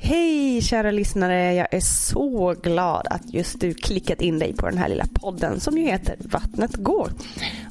Hej kära lyssnare, jag är så glad att just du klickat in dig på den här lilla podden som ju heter Vattnet går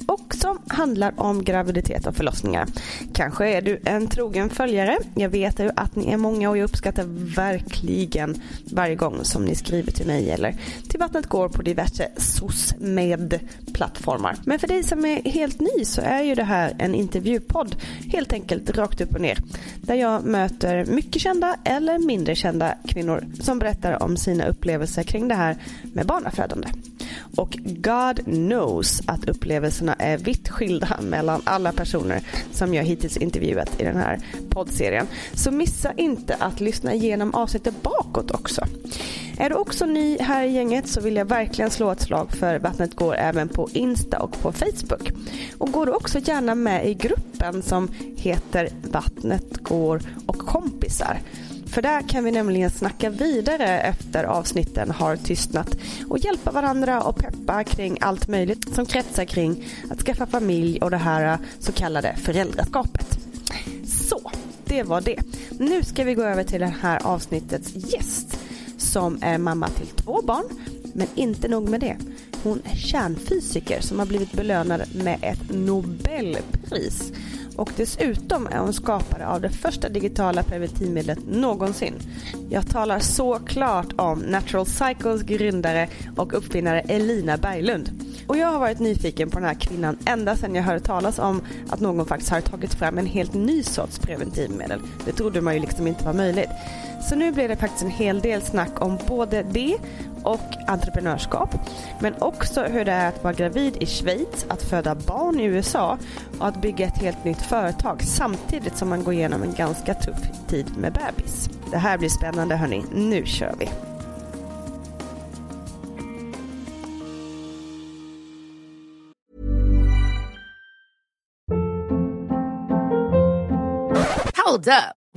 och som handlar om graviditet och förlossningar. Kanske är du en trogen följare. Jag vet ju att ni är många och jag uppskattar verkligen varje gång som ni skriver till mig eller till Vattnet går på diverse SOS-med-plattformar. Men för dig som är helt ny så är ju det här en intervjupodd helt enkelt rakt upp och ner där jag möter mycket kända eller mindre mindre kända kvinnor som berättar om sina upplevelser kring det här med barnafödande. Och God knows att upplevelserna är vitt skilda mellan alla personer som jag hittills intervjuat i den här poddserien. Så missa inte att lyssna igenom avsnittet bakåt också. Är du också ny här i gänget så vill jag verkligen slå ett slag för Vattnet går även på Insta och på Facebook. Och går du också gärna med i gruppen som heter Vattnet går och kompisar för där kan vi nämligen snacka vidare efter avsnitten har tystnat och hjälpa varandra och peppa kring allt möjligt som kretsar kring att skaffa familj och det här äh, så kallade föräldraskapet. Så, det var det. Nu ska vi gå över till det här avsnittets gäst som är mamma till två barn, men inte nog med det. Hon är kärnfysiker som har blivit belönad med ett Nobelpris och dessutom är hon skapare av det första digitala preventivmedlet någonsin. Jag talar såklart om Natural Cycles grundare och uppfinnare Elina Berglund. Och jag har varit nyfiken på den här kvinnan ända sedan jag hörde talas om att någon faktiskt har tagit fram en helt ny sorts preventivmedel. Det trodde man ju liksom inte var möjligt. Så nu blir det faktiskt en hel del snack om både det och entreprenörskap. Men också hur det är att vara gravid i Schweiz, att föda barn i USA och att bygga ett helt nytt företag samtidigt som man går igenom en ganska tuff tid med bebis. Det här blir spännande hörni, nu kör vi! Hold up.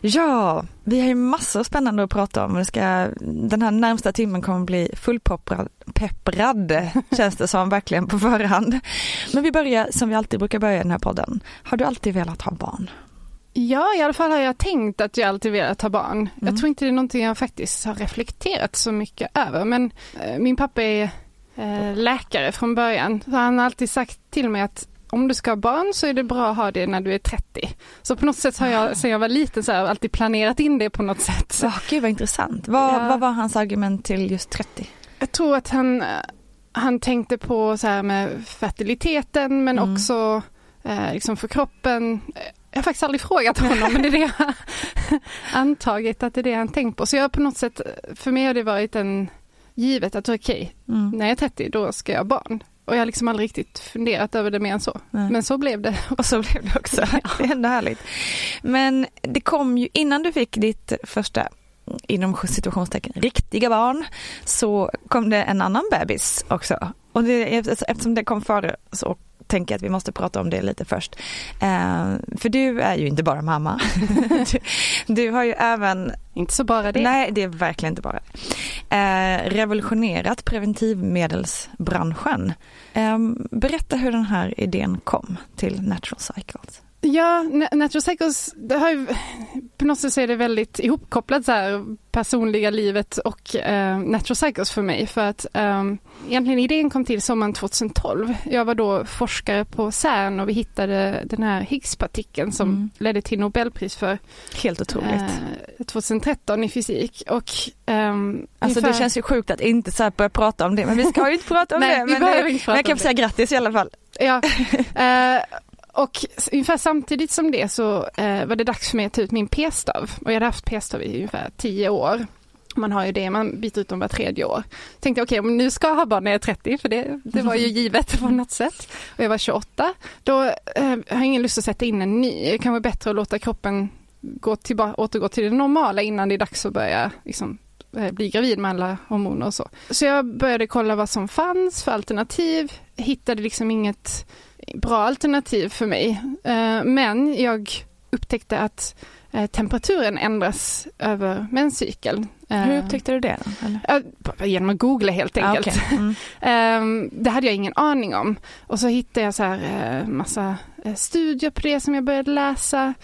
Ja, vi har ju massor spännande att prata om. Det ska, den här närmsta timmen kommer bli fullpepprad, pepprad, känns det som verkligen på förhand. Men vi börjar som vi alltid brukar börja i den här podden. Har du alltid velat ha barn? Ja, i alla fall har jag tänkt att jag alltid velat ha barn. Mm. Jag tror inte det är någonting jag faktiskt har reflekterat så mycket över. Men eh, min pappa är eh, läkare från början. Så han har alltid sagt till mig att om du ska ha barn så är det bra att ha det när du är 30. Så på något sätt har jag sen jag var liten så här, alltid planerat in det på något sätt. Oh, gud vad intressant. Vad, Ja. vad var hans argument till just 30? Jag tror att han, han tänkte på så här med fertiliteten men Mm. också eh, liksom för kroppen. Jag har faktiskt aldrig frågat honom men det är det jag antagit att det är det han tänkt på. Så jag har på något sätt, för mig har det varit en givet att okej, Mm. när jag är 30 då ska jag ha barn. Och jag har liksom aldrig riktigt funderat över det mer än så. Nej. Men så blev det. Och så blev det också. Det är ändå härligt. Men det kom ju, innan du fick ditt första inom situationstecken riktiga barn så kom det en annan bebis också. Och det, eftersom det kom före så tänker jag att vi måste prata om det lite först. Eh, för du är ju inte bara mamma. du, du har ju även Inte så bara det. Nej, det är verkligen inte bara det. Eh, revolutionerat preventivmedelsbranschen. Eh, berätta hur den här idén kom till Natural Cycles. Ja, Na- Natural Cycles, det har ju, på något sätt så är det väldigt ihopkopplat så här, personliga livet och eh, Cycles för mig. För att eh, egentligen idén kom till sommaren 2012. Jag var då forskare på CERN och vi hittade den här Higgs-partikeln som Mm. ledde till Nobelpris för Helt otroligt. eh, 2013 i fysik. Och, ehm, Alltså det ungefär- känns ju sjukt att inte så här börja prata om det, men vi ska ju inte prata om Nej, det. Men, det, men jag kan säga grattis i alla fall. Ja, eh, och ungefär samtidigt som det så eh, var det dags för mig att ta ut min p-stav. Och jag hade haft p-stav i ungefär tio år. Man har ju det, man byter ut dem var tredje år. Tänkte okej om nu ska jag ha barn när jag är 30, för det, det var ju givet på något sätt. Och jag var 28. Då eh, har jag ingen lust att sätta in en ny. Det kan vara bättre att låta kroppen gå tillbaka, återgå till det normala innan det är dags att börja liksom, eh, bli gravid med alla hormoner och så. Så jag började kolla vad som fanns för alternativ. Hittade liksom inget bra alternativ för mig. Eh, Men jag upptäckte att eh, temperaturen ändras över menscykeln. Eh, Hur upptäckte du det? Eller? Genom att googla helt Ah, enkelt. okej. mm. Ehm, det hade jag ingen aning om. Och så hittade jag så här massa studier på det som jag började läsa.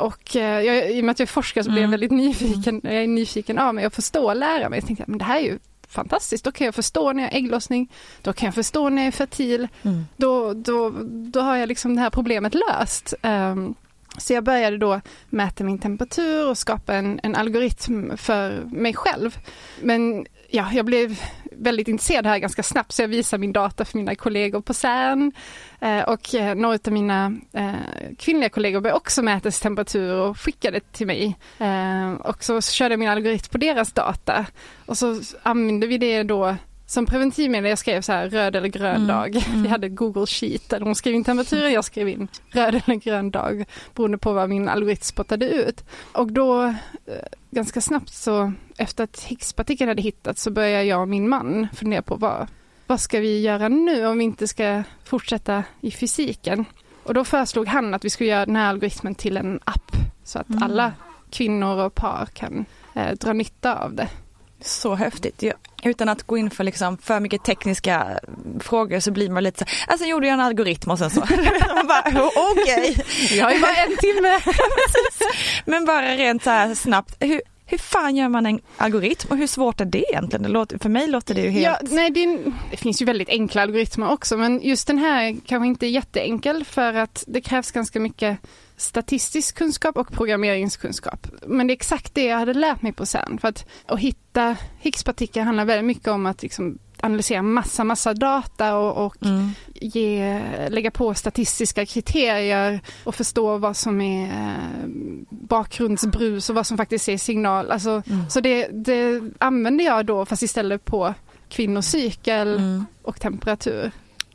Och jag, i och med att jag är forskare så blev jag Mm. väldigt nyfiken. Jag är nyfiken av mig och förstå och lära mig. Jag tänkte men det här är ju fantastiskt. Då kan jag förstå när jag har ägglossning. Då kan jag förstå när jag är fertil. Mm. Då, då, då har jag liksom det här problemet löst. Ehm, så jag började då mäta min temperatur och skapa en, en algoritm för mig själv. Men ja, jag blev väldigt intresserad här ganska snabbt så jag visar min data för mina kollegor på CERN. Eh, och eh, några av mina eh, kvinnliga kollegor började också mäta sin temperatur och skickade till mig. Och så körde jag min algoritm på deras data. Och så använde vi det då som preventivmedel, jag skrev så här röd eller grön Mm, dag. mm. Vi hade Google Sheet där de skrev in temperaturen, jag skrev in röd eller grön dag beroende på vad min algoritm spottade ut. Och då eh, ganska snabbt så efter att Higgspartikeln hade hittats så började jag och min man fundera på vad, vad ska vi göra nu om vi inte ska fortsätta i fysiken. Och då föreslog han att vi skulle göra den här algoritmen till en app så att Mm. alla kvinnor och par kan eh, dra nytta av det. Så häftigt. Ja, utan att gå in för liksom för mycket tekniska frågor så blir man lite så alltså gjorde jag en algoritm och sen så. Bara, Okej. Vi har ju bara en timme. Men bara rent så här snabbt, hur, hur fan gör man en algoritm och hur svårt är det egentligen? Det låter, för mig låter det ju helt... Ja, nej, det, är det finns ju väldigt enkla algoritmer också men just den här kanske inte är jätteenkel för att det krävs ganska mycket statistisk kunskap och programmeringskunskap. Men det är exakt det jag hade lärt mig på CERN. För att, att hitta Higgspartikeln handlar väldigt mycket om att liksom analysera massa, massa data och, och Mm. ge, lägga på statistiska kriterier och förstå vad som är eh, bakgrundsbrus och vad som faktiskt är signal. Alltså, Mm. Så det, det använder jag då fast istället på kvinnors cykel Mm. och temperatur.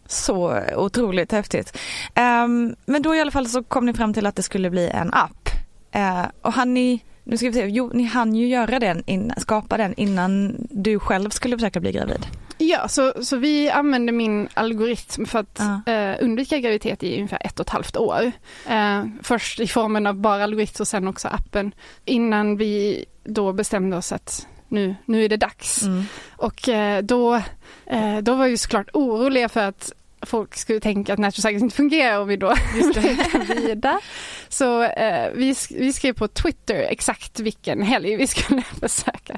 Så otroligt häftigt. Ehm, men då i alla fall så kom ni fram till att det skulle bli en app. Eh, och han ni, nu ska vi se, jo ni hann ju göra den, in, skapa den innan du själv skulle försöka bli gravid. Ja, så, så vi använder min algoritm för att Ja. eh, undvika graviditet i ungefär ett och ett halvt år. Eh, först i formen av bara algoritm och sen också appen. Innan vi då bestämde oss att nu, nu är det dags. Mm. Och eh, då, eh, då var ju såklart oroliga för att folk skulle tänka att Natural Cycling inte fungerar om vi då blev gravida. Så eh, vi, vi skrev på Twitter exakt vilken helg vi skulle försöka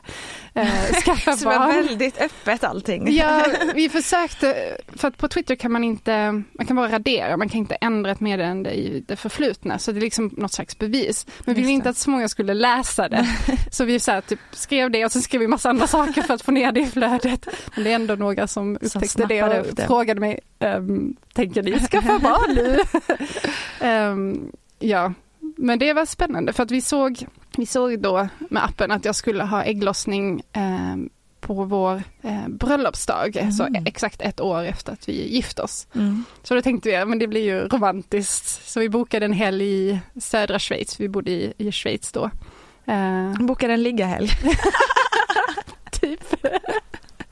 eh, skaffa Så det var barn. väldigt öppet allting. Ja, vi försökte, för att på Twitter kan man inte, man kan bara radera, man kan inte ändra ett meddelande i det förflutna, så det är liksom något slags bevis. Men vi ville inte det. att så många skulle läsa det, så vi så här, typ, skrev det och sen skrev vi massa andra saker för att få ner det i flödet. Men det är ändå några som upptäckte det snappade och det. frågade mig, ehm, tänker ni skaffa barn nu? Ehm, ja, men det var spännande för att vi såg, vi såg då med appen att jag skulle ha ägglossning ehm, på vår eh, bröllopsdag, så exakt ett år efter att vi gift oss. Mm. Så då tänkte vi, men det blir ju romantiskt. Så vi bokade en helg i södra Schweiz, vi bodde i, i Schweiz då. Eh, Bokade en liggahelg. typ.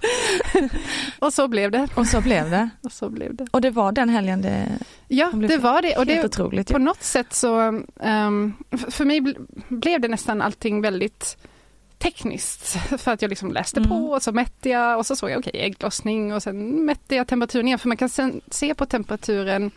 och så blev det. Och så blev det. Och så blev det. Och det var den helgen det Ja, det var det. Och det, otroligt. på ju. något sätt så, f- för mig bl- blev det nästan allting väldigt tekniskt. För att jag liksom läste Mm. på och så mätte jag och så såg jag okej ägglossning och sen mätte jag temperaturen igen. För man kan se på temperaturen,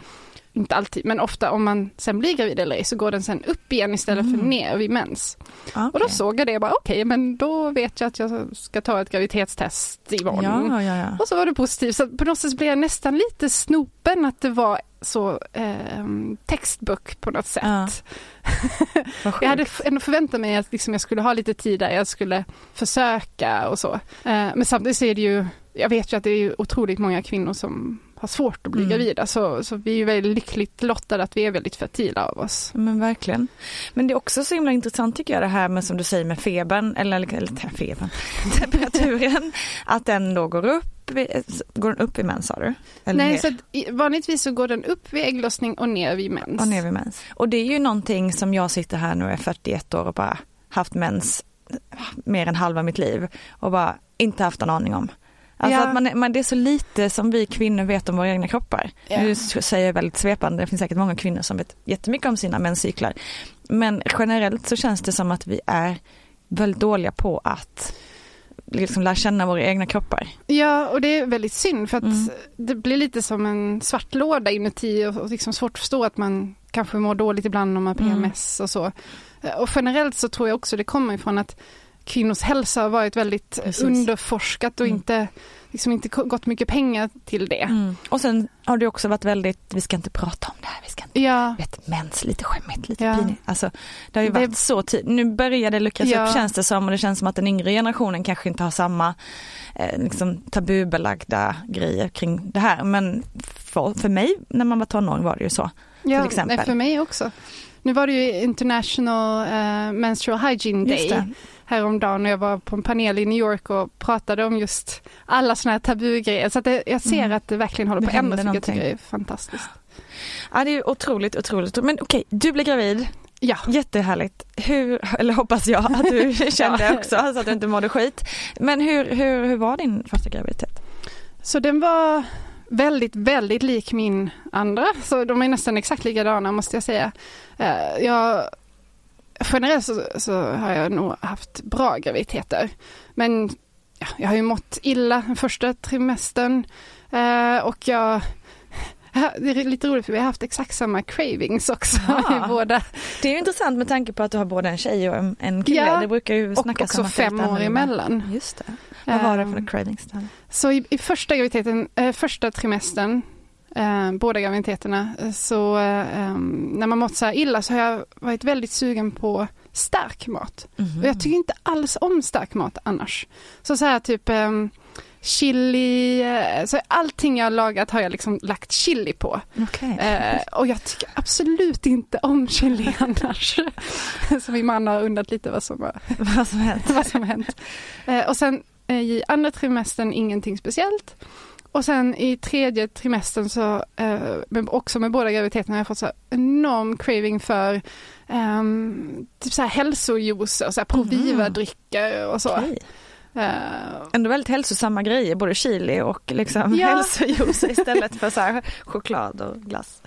inte alltid, men ofta om man sen blir gravid eller ej så går den sen upp igen istället för Mm. ner vid mens. Ja, Och då såg jag det och bara okej, men då vet jag att jag ska ta ett graviditetstest imorgon. Ja, ja, ja. Och så var det positivt. Så på något sätt blev jag nästan lite snopen att det var så eh, textbook på något sätt. Ja. Jag hade ändå förväntat mig att liksom jag skulle ha lite tid där jag skulle försöka och så. Eh, men samtidigt så är det ju, jag vet ju att det är otroligt många kvinnor som har svårt att bli Mm. gravida. Så, så vi är ju väldigt lyckligt lottade att vi är väldigt fertila av oss. Men verkligen. Men det är också så himla intressant tycker jag det här med som du säger med febern, eller, eller febern, temperaturen, att den då går upp, går den upp i mens sa du? Eller Nej, ner? så att, vanligtvis så går den upp vid ägglossning och ner vid mens. Och ner vid mens. Och det är ju någonting som jag sitter här nu är 41 år och bara haft mens mer än halva mitt liv och bara inte haft en aning om. Alltså Ja. att man, man, det är så lite som vi kvinnor vet om våra egna kroppar. Ja. Nu säger jag väldigt svepande, det finns säkert många kvinnor som vet jättemycket om sina menscyklar. Men generellt så känns det som att vi är väldigt dåliga på att liksom lära känna våra egna kroppar. Ja, och det är väldigt synd för att Mm. det blir lite som en svart låda inuti och, och liksom svårt att förstå att man kanske mår dåligt ibland om man har Mm. PMS och så. Eh, Och generellt så tror jag också det kommer ifrån att kvinnors hälsa har varit väldigt Precis. underforskat och Mm. inte, liksom inte gått mycket pengar till det. Och sen har det också varit väldigt, vi ska inte prata om det här, vi ska inte Ja, vet, mens, lite skämmigt, lite Ja. pinigt. Alltså, det har ju Det- varit så tid. Nu börjar det luckras Ja. upp känns det som och det känns som att den yngre generationen kanske inte har samma eh, liksom, tabubelagda grejer kring det här. Men för, för mig när man var tonåring var det ju så. ja exempel. nej, för mig också. Nu var det ju International eh, Menstrual Hygiene Day det. Häromdagen och jag var på en panel i New York och pratade om just alla sådana här tabugrejer. Så att det, jag ser Mm. att det verkligen håller på att ändras, vilket jag tycker är fantastiskt. Ja det är otroligt, otroligt. Men okej, du blir gravid. Ja, Jättehärligt. Hur, eller hoppas jag att du kände Ja. också så att du inte mådde skit. Men hur, hur, hur var din första graviditet? så den var väldigt, väldigt lik min andra. Så de är nästan exakt likadana måste jag säga. Eh, Jag, generellt så, så har jag nog haft bra graviditeter. Men ja, jag har ju mått illa den första trimestern. Eh, och jag det är lite roligt för vi har haft exakt samma cravings också Ah. i båda. Det är ju intressant med tanke på att du har både en tjej och en, kille. Ja, det brukar ju Och snackas också om det är fem år emellan. Just det. Vad var det för Ehm, cravings? Så i, i första graviditeten, eh, första trimestern, eh, båda graviditeterna, eh, så eh, när man mått så här illa så har jag varit väldigt sugen på stark mat. Mhm. Och jag tycker inte alls om stark mat annars. Så så här typ em, chili, eh, så allting jag har lagat har jag liksom lagt chili på. Okej. Eh, och jag tycker absolut inte om chili annars. så min man har undrat lite vad som har Vad som hänt. vad som hänt. Eh, och sen eh, i andra trimestern ingenting speciellt. Och sen i tredje trimestern så, eh, också med båda graviditeterna har jag fått så enorm craving för ehm, typ så här hälsojuicer, så här Proviva-drycker och så. Okej. Eh, Ändå väldigt hälsosamma grejer, både chili och liksom Ja. hälsojuice istället för så här choklad och glass.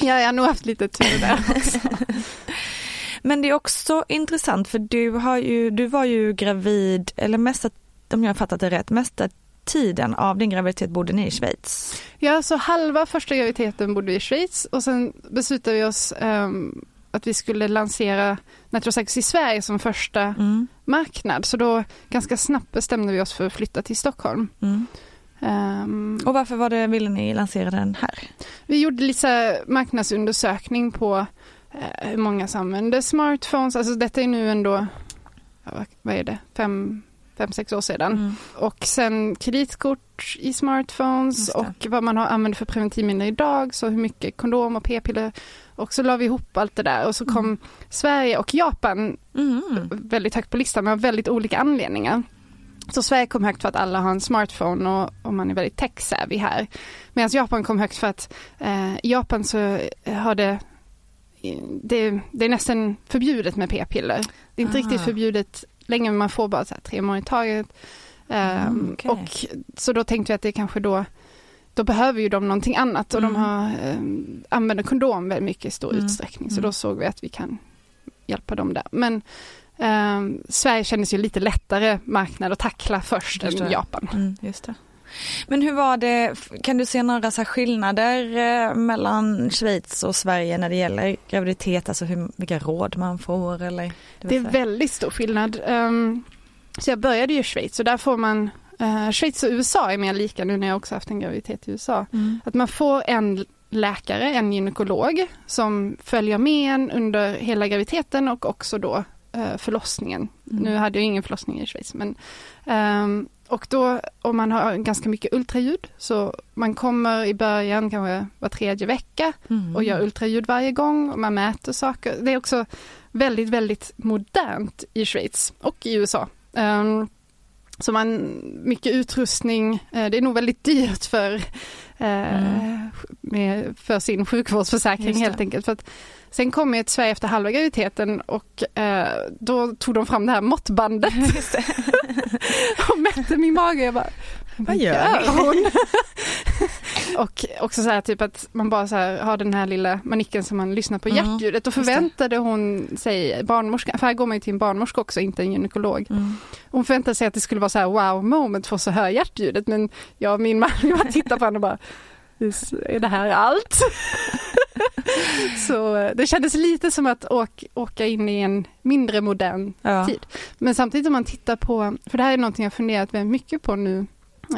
ja, jag har nog haft lite tur där också. Men det är också intressant för du har ju, du var ju gravid, eller mest om jag har fattat det rätt, mest tiden av din graviditet bodde ni i Schweiz? Ja, så halva första graviditeten bodde vi i Schweiz och sen beslutade vi oss um, att vi skulle lansera Natural i Sverige som första mm. marknad. Så då ganska snabbt bestämde vi oss för att flytta till Stockholm. Mm. Um, och varför var det, ville ni lansera den här? Vi gjorde lite marknadsundersökning på uh, hur många som använder smartphones. Alltså detta är nu ändå, vad är det, fem, fem sex år sedan. Mm. Och sen kreditkort i smartphones och vad man har använt för preventivmedel idag. Så hur mycket kondom och p-piller. Och så la vi ihop allt det där och så kom mm. Sverige och Japan mm. väldigt högt på listan men av väldigt olika anledningar. Så Sverige kom högt för att alla har en smartphone och, och man är väldigt tech-savvy här. Medan Japan kom högt för att eh, i Japan så har det det, det, är nästan förbjudet med p-piller. Det är inte ah. riktigt förbjudet längre men man får bara så här, tre månader i taget. Mm, um, okay. Och så då tänkte vi att det kanske då då behöver ju de någonting annat och mm. de har, um, använder kondom väldigt mycket i stor mm. utsträckning. Så då mm. såg vi att vi kan hjälpa dem där. Men um, Sverige kändes ju lite lättare marknad att tackla först än Japan. Mm, just det. Men hur var det, kan du se några så skillnader eh, mellan Schweiz och Sverige när det gäller graviditet, alltså hur, vilka råd man får eller? Det är väldigt stor skillnad. Um, så jag började ju i Schweiz och där får man, uh, Schweiz och USA är mer lika nu när jag också haft en graviditet i USA. Mm. Att man får en läkare, en gynekolog som följer med en under hela graviditeten och också då uh, förlossningen. Mm. Nu hade jag ingen förlossning i Schweiz men um, och då om man har ganska mycket ultraljud så man kommer i början kanske var tredje vecka mm. och gör ultraljud varje gång och man mäter saker. Det är också väldigt, väldigt modernt i Schweiz och i USA. Um, så man, mycket utrustning, uh, det är nog väldigt dyrt för, uh, mm. med, för sin sjukvårdsförsäkring helt enkelt. För att, Sen kom jag till Sverige efter halva graviditeten och eh, då tog de fram det här måttbandet och mätte min mage. Jag bara, vad gör hon? och också så här typ att man bara så här har den här lilla manicken som man lyssnar på mm. hjärtljudet. Och förväntade hon sig, barnmorskan, för här går man ju till en barnmorska också, inte en gynekolog. Mm. Hon förväntade sig att det skulle vara så här wow moment för att höra hjärtljudet. Men jag och min man, vi bara tittade på henne och bara, är det här allt? så eh, det kändes lite som att åka, åka in i en mindre modern ja. tid. Men samtidigt om man tittar på, för det här är någonting jag funderat väldigt mycket på nu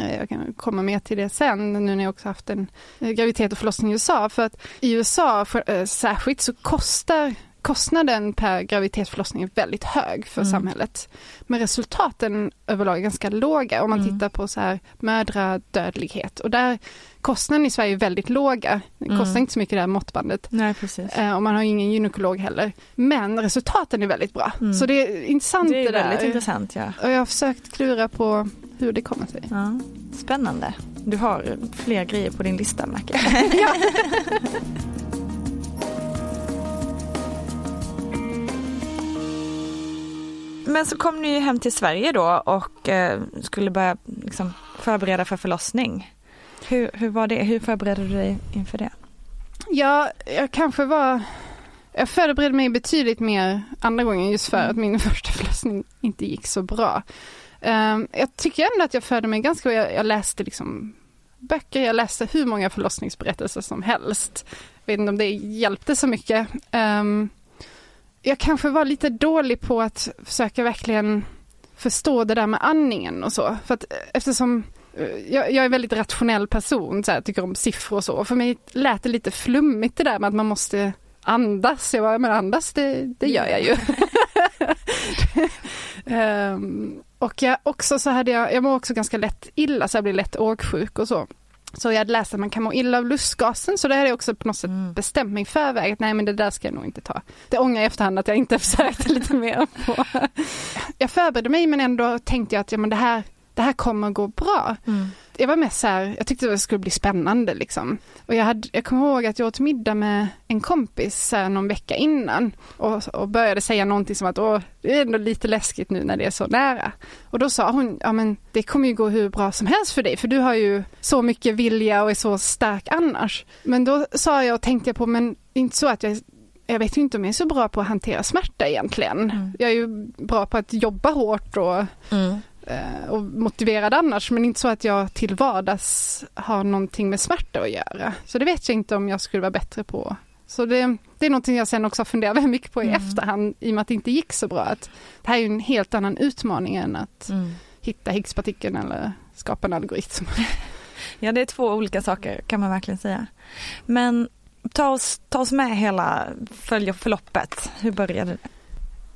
eh, jag kan komma mer till det sen, nu när jag också haft en eh, graviditet och förlossning i USA. För att i USA för, särskilt så kostar kostnaden per graviditetsförlossning är väldigt hög för mm. samhället. Men resultaten överlag är ganska låga om man mm. tittar på så här mödradödlighet. Och där kostnaden i Sverige är väldigt låga. Det kostar mm. inte så mycket det här måttbandet. Nej, precis. Eh, och man har ingen gynekolog heller. Men resultaten är väldigt bra. Mm. Så det är intressant det, är det där. intressant ja. Och jag har försökt klura på hur det kommer sig. Ja. Spännande. Du har fler grejer på din lista märker Men så kom ni hem till Sverige då och eh, skulle börja liksom, förbereda för förlossning. Hur, hur var det? Hur förberedde du dig inför det? Ja, jag kanske var... Jag förberedde mig betydligt mer andra gången just för mm. att min första förlossning inte gick så bra. Um, jag tycker ändå att jag förde mig ganska jag, jag läste liksom böcker, jag läste hur många förlossningsberättelser som helst. Jag vet inte om det hjälpte så mycket. Jag kanske var lite dålig på att försöka verkligen förstå det där med andningen och så. För att eftersom Eh, jag, jag, är en väldigt rationell person, så här, tycker om siffror och så. För mig lät det lite flummigt det där med att man måste andas. Jag bara, men andas det, det gör jag ju. um, och jag också så hade jag, jag mår också ganska lätt illa, så jag blir lätt åksjuk och så. Så jag hade läst att man kan må illa av lustgasen, så det hade jag också på något sätt mm. bestämt mig förväg att nej men det där ska jag nog inte ta. Det ångrar jag i efterhand att jag inte försökte lite mer på. Jag förberedde mig men ändå tänkte jag att ja, men det här det här kommer gå bra. Mm. Jag var mest så här, jag tyckte det skulle bli spännande liksom. Och jag, hade, jag kommer ihåg att jag åt middag med en kompis så här, någon vecka innan och, och började säga någonting som att Åh, det är ändå lite läskigt nu när det är så nära. Och då sa hon, ja men det kommer ju gå hur bra som helst för dig för du har ju så mycket vilja och är så stark annars. Men då sa jag och tänkte på, men inte så att jag jag vet inte om jag är så bra på att hantera smärta egentligen. Mm. Jag är ju bra på att jobba hårt och mm och motiverad annars men inte så att jag till vardags har någonting med smärta att göra. Så det vet jag inte om jag skulle vara bättre på. Så det, det är någonting jag sen också har funderat väldigt mycket på i Mm. efterhand i och med att det inte gick så bra. Att det här är ju en helt annan utmaning än att Mm. hitta Higgspartikeln eller skapa en algoritm. Ja, det är två olika saker kan man verkligen säga. Men ta oss, ta oss med hela följ förloppet. Hur började det?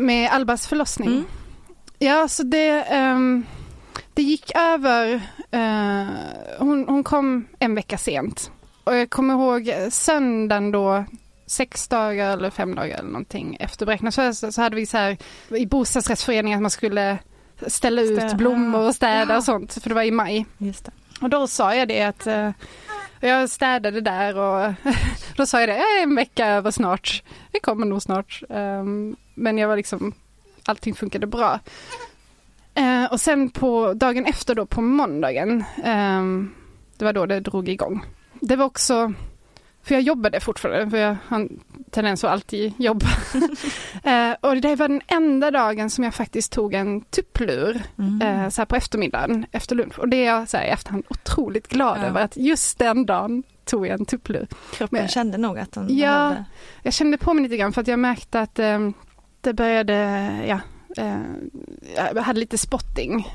Med Albas förlossning? Mm. Ja, så det, ehm, det gick över. eh, hon, hon kom en vecka sent. Och jag kommer ihåg söndagen då, sex dagar eller fem dagar eller någonting efter beräknat så, hade vi så här i bostadsrättsföreningen att man skulle ställa ut Städa. blommor och städa Ja. och sånt, för det var i maj. Det. Och då sa jag det att eh, jag städade där och då sa jag det, "Jag är en vecka över snart. Vi kommer nog snart. Ehm, men jag var liksom, allting funkade bra. Eh, och sen på dagen efter då på måndagen, ehm, det var då det drog igång. Det var också, för jag jobbade fortfarande, för jag har en tendens att alltid jobba. eh, och det var den enda dagen som jag faktiskt tog en tupplur Mm. eh, så här på eftermiddagen efter lunch. Och det är jag så här, i efterhand otroligt glad Ja. över att just den dagen tog jag en tupplur. Kroppen men- kände nog att den Ja. behövde. Jag kände på mig lite grann för att jag märkte att det började, ja, eh, jag hade lite spotting.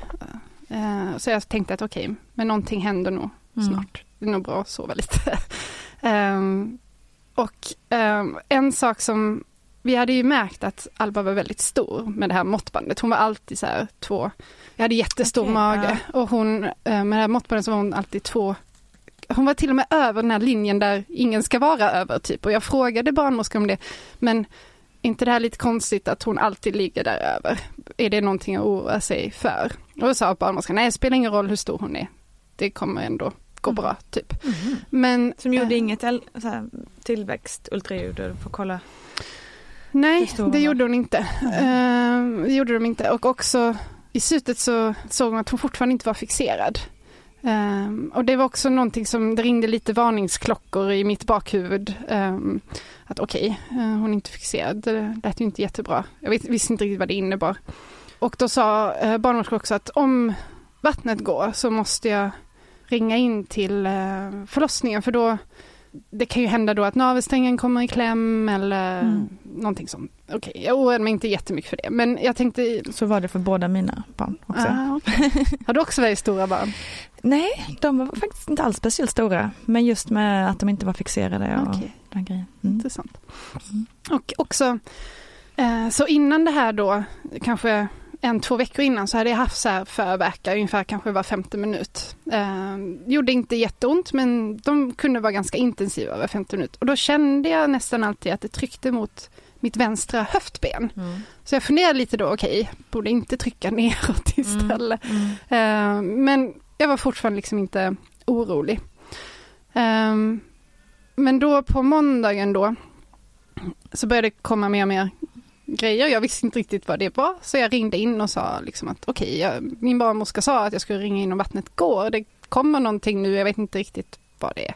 Eh, så jag tänkte att okej, men någonting händer nog Mm. snart. Det är nog bra att sova lite. Ehm, och ehm, en sak som vi hade ju märkt att Alba var väldigt stor med det här måttbandet. Hon var alltid så här två, jag hade jättestor Okej, mage och hon, eh, med det här måttbandet så var hon alltid två hon var till och med över den här linjen där ingen ska vara över typ och jag frågade barnmorskan om det men inte det här lite konstigt att hon alltid ligger där över? Är det någonting att oroa sig för? Och då sa barnmorskan, nej det spelar ingen roll hur stor hon är. Det kommer ändå gå Mm. bra typ. Mhm. Men Som gjorde eh, inget så här, tillväxt, ultraljud och få kolla. Nej, det gjorde hon inte. Eh, det gjorde de inte. Och också i slutet så såg hon att hon fortfarande inte var fixerad. Um, och det var också någonting som, det ringde lite varningsklockor i mitt bakhuvud. Um, att okej, eh, hon är inte fixerad. Det lät ju inte jättebra. Jag vet, visste inte riktigt vad det innebar. Och då sa eh, uh, barnmorskan också att om vattnet går så måste jag ringa in till uh, förlossningen för då det kan ju hända då att navelsträngen kommer i kläm eller Mm. någonting sånt. Okej, jag oroade mig inte jättemycket för det. Men jag tänkte... Så var det för båda mina barn också. Ah, okej. Har du också väldigt stora barn? Nej, de var faktiskt inte alls speciellt stora. Men just med att de inte var fixerade och Okej. den grejen. Mm. Intressant. Och också, eh, så innan det här då, kanske en, två veckor innan så hade jag haft så här förverkar ungefär kanske var femte minut. Eh, gjorde inte jätteont men de kunde vara ganska intensiva över 50 minut. Och då kände jag nästan alltid att det tryckte mot mitt vänstra höftben. Mm. Så jag funderade lite då, okej, borde inte trycka neråt istället. Mm. Eh, men jag var fortfarande liksom inte orolig. Ehm, men då på måndagen då så började det komma mer och mer grejer. Jag visste inte riktigt vad det var så jag ringde in och sa liksom att okej, jag- min barnmorska sa att jag skulle ringa in om vattnet går. Det kommer någonting nu, jag vet inte riktigt vad det är.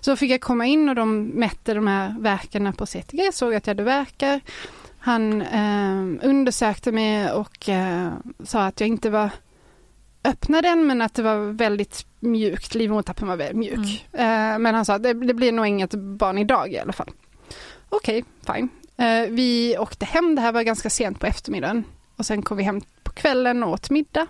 Så fick jag komma in och de mätte de här verkarna på CTG, såg att jag hade verkar. Han eh, undersökte mig och eh, sa att jag inte var öppnade den men att det var väldigt mjukt, livmodertappen var väldigt mjuk. Eh, men han sa att det, det blir nog inget barn idag i alla fall. Okej, fine. Eh, vi åkte hem, det här var ganska sent på eftermiddagen. Och sen kom vi hem på kvällen och åt middag.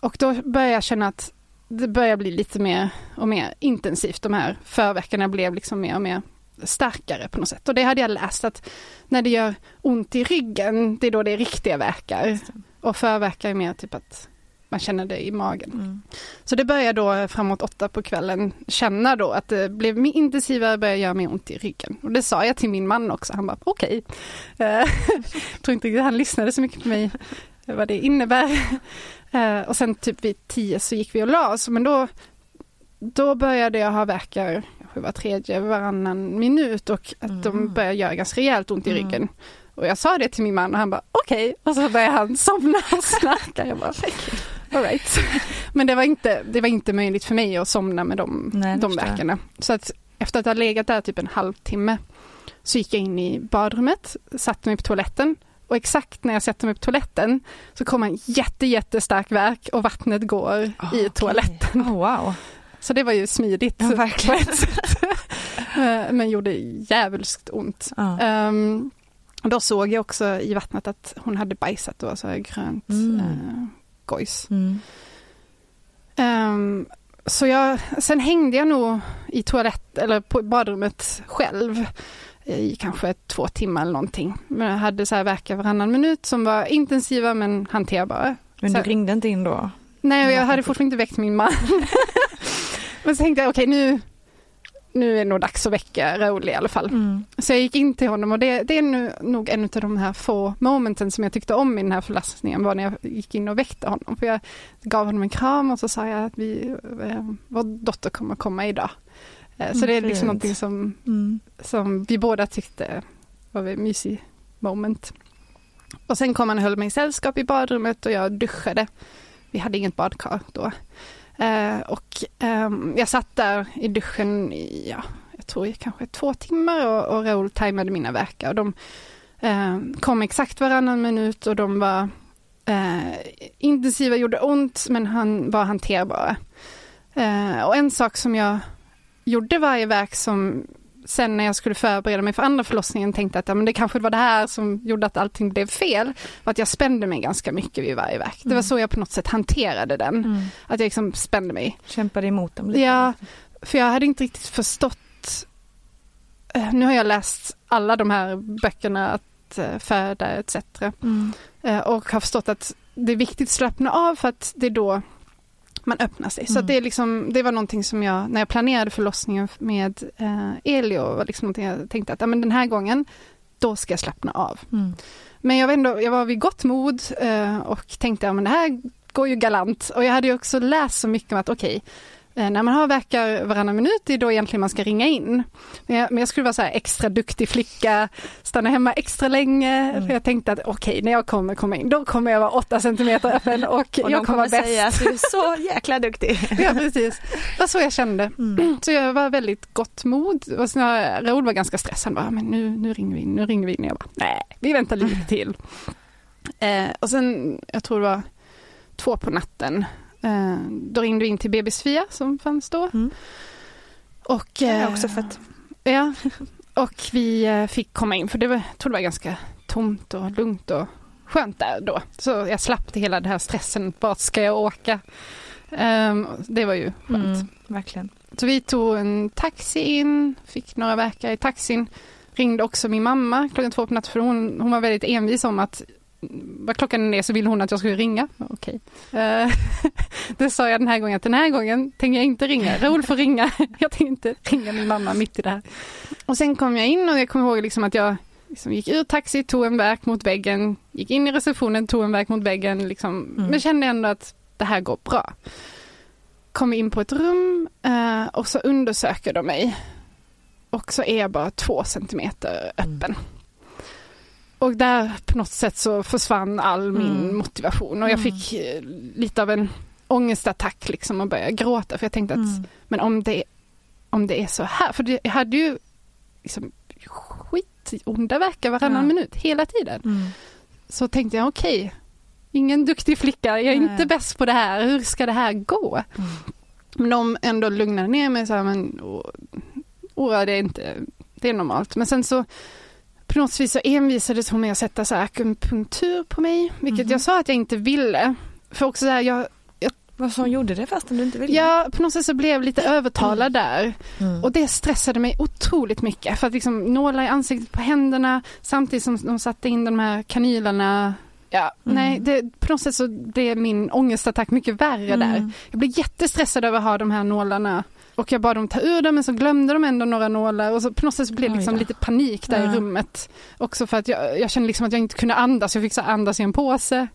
Och då började jag känna att det börjar bli lite mer och mer intensivt. De här förveckorna blev liksom mer och mer starkare på något sätt. Och det hade jag läst att när det gör ont i ryggen, det är då det är riktiga verkar. Och förverkar är mer typ att man känner det i magen. Mm. Så det började då framåt åtta på kvällen känna då att det blev intensivare, började göra mer ont i ryggen. Och det sa jag till min man också, han bara okej. Okay. tror inte riktigt han lyssnade så mycket på mig vad det innebär. Eh, och sen typ vid tio så gick vi och la oss, men då, då började jag ha verkar var tredje, varannan minut och att de Mm. började göra ganska rejält ont i Mm. ryggen. Och jag sa det till min man och han bara okej, och så började han somna och snarka. Jag bara all right. Men det var, inte, det var inte möjligt för mig att somna med de, Nej, de verkarna. Så att efter att ha legat där typ en halvtimme så gick jag in i badrummet, satte mig på toaletten, Och exakt när jag sätter mig på toaletten så kommer en jätte, jättestark verk och vattnet går i Okej. toaletten. Oh, wow. Så det var ju smidigt Ja, verkligen. på ett sätt. Eh, Men gjorde jävligt ont. Ehm, och då såg jag också i vattnet att hon hade bajsat och så grönt Mm. uh, gojs. Mm. Ehm, så jag, sen hängde jag nog i toalett eller på badrummet själv i kanske två timmar eller någonting. Men jag hade så här verkar varannan minut som var intensiva men hanterbara. Men Så- du ringde inte in då? Nej, och jag Ja, hade fortfarande inte väckt min man. men så tänkte jag, okej nu, nu är det nog dags att väcka Raoul i alla fall. Mm. Så jag gick in till honom och det, det är nu, nog en av de här få momenten som jag tyckte om i den här förlossningen var när jag gick in och väckte honom. För jag gav honom en kram och så sa jag att vi, eh, vår dotter kommer komma idag. Eh, så Mm, det är liksom fint. någonting som, Mm. som vi båda tyckte var ett mysigt moment. Och sen kom han och höll mig i sällskap i badrummet och jag duschade. Vi hade inget badkar då. Eh, och ehm, jag satt där i duschen i, ja, jag tror i kanske två timmar och, och Raoul tajmade mina verkar. Och de eh, kom exakt varannan minut och de var eh, intensiva, gjorde ont men han var hanterbara. Eh, och en sak som jag gjorde varje verk som sen när jag skulle förbereda mig för andra förlossningen tänkte att ja, men det kanske var det här som gjorde att allting blev fel. Var att jag spände mig ganska mycket vid varje verk. Det var så jag på något sätt hanterade den. Mm. Att jag liksom spände mig. Kämpade emot dem lite? Ja, för jag hade inte riktigt förstått. eh, Nu har jag läst alla de här böckerna att eh, föda etc. Mm. Eh, Och har förstått att det är viktigt att slappna av för att det är då man öppnar sig. Så Mm. att det, är liksom, det var någonting som jag, när jag planerade förlossningen med eh, Elio, var liksom någonting jag tänkte att ja, men den här gången, då ska jag slappna av. Mm. Men jag var, ändå, jag var vid gott mod eh, och tänkte att det här går ju galant. Och jag hade ju också läst så mycket om att okej, eh, när man har verkar varannan minut, det är då egentligen man ska ringa in. Men jag, men jag skulle vara så här extra duktig flicka, stanna hemma extra länge. Mm. För jag tänkte att okej, när jag kommer komma in, då kommer jag vara åtta centimeter öppen och, Och jag kommer vara bäst. säga att du är så jäkla duktig. Ja, precis. Det var så jag kände. Mm. Så jag var väldigt gott mod. Och jag- Raoul var ganska stressad. Bara, men nu, nu ringer vi in, nu ringer vi in. Jag bara, nej, vi väntar lite till. Eh, och sen, jag tror det var två på natten. Eh, då ringde vi in till BB Sofia som fanns då. Mm. Och, Det är eh, också fett. Ja, och vi eh, fick komma in för det var, jag tror det var ganska tomt och lugnt och skönt där då. Så jag slapp det hela den här stressen, vart ska jag åka? Ehm, det var ju skönt. Mm. Verkligen. Så vi tog en taxi in, fick några verkar i taxin. Ringde också min mamma klockan två på natten för hon, hon var väldigt envis om att vad klockan är så ville hon att jag skulle ringa. Okej. Eh, det sa jag den här gången att den här gången tänker jag inte ringa. Raoul får ringa. Jag tänker inte ringa min mamma mitt i det här. Och sen kom jag in och jag kommer ihåg liksom att jag liksom gick ur taxi, tog en verk mot väggen, gick in i receptionen, tog en verk mot väggen. Liksom, Mm. Men kände ändå att det här går bra. Kom in på ett rum eh, och så undersöker de mig. Och så är jag bara två centimeter öppen. Och där på något sätt så försvann all min Mm. motivation och jag Mm. fick eh, lite av en ångestattack liksom och började gråta för jag tänkte att Mm. men om det, om det är så här, för jag hade ju liksom skitonda verkar varannan Ja. minut hela tiden. Mm. Så tänkte jag okej, ingen duktig flicka, jag är Nej. inte bäst på det här, hur ska det här gå? Mm. Men de ändå lugnade ner mig och sa men det är inte, det är normalt. Men sen så på något vis så envisades hon med att sätta så akupunktur på mig, vilket Mhm. jag sa att jag inte ville. För också så här, jag, Vad som gjorde det fastän du inte ville? jag på något sätt så blev jag lite övertalad där. Mm. Och det stressade mig otroligt mycket. För att liksom nålar i ansiktet på händerna samtidigt som de satte in de här kanylerna. Ja, Mm. nej, det, på något sätt så blev min ångestattack mycket värre Mm. där. Jag blev jättestressad över att ha de här nålarna. Och jag bad dem ta ur dem men så glömde de ändå några nålar och så på något sätt så blev det liksom lite panik där Ja. i rummet. Också för att jag, jag kände liksom att jag inte kunde andas, jag fick så andas i en påse.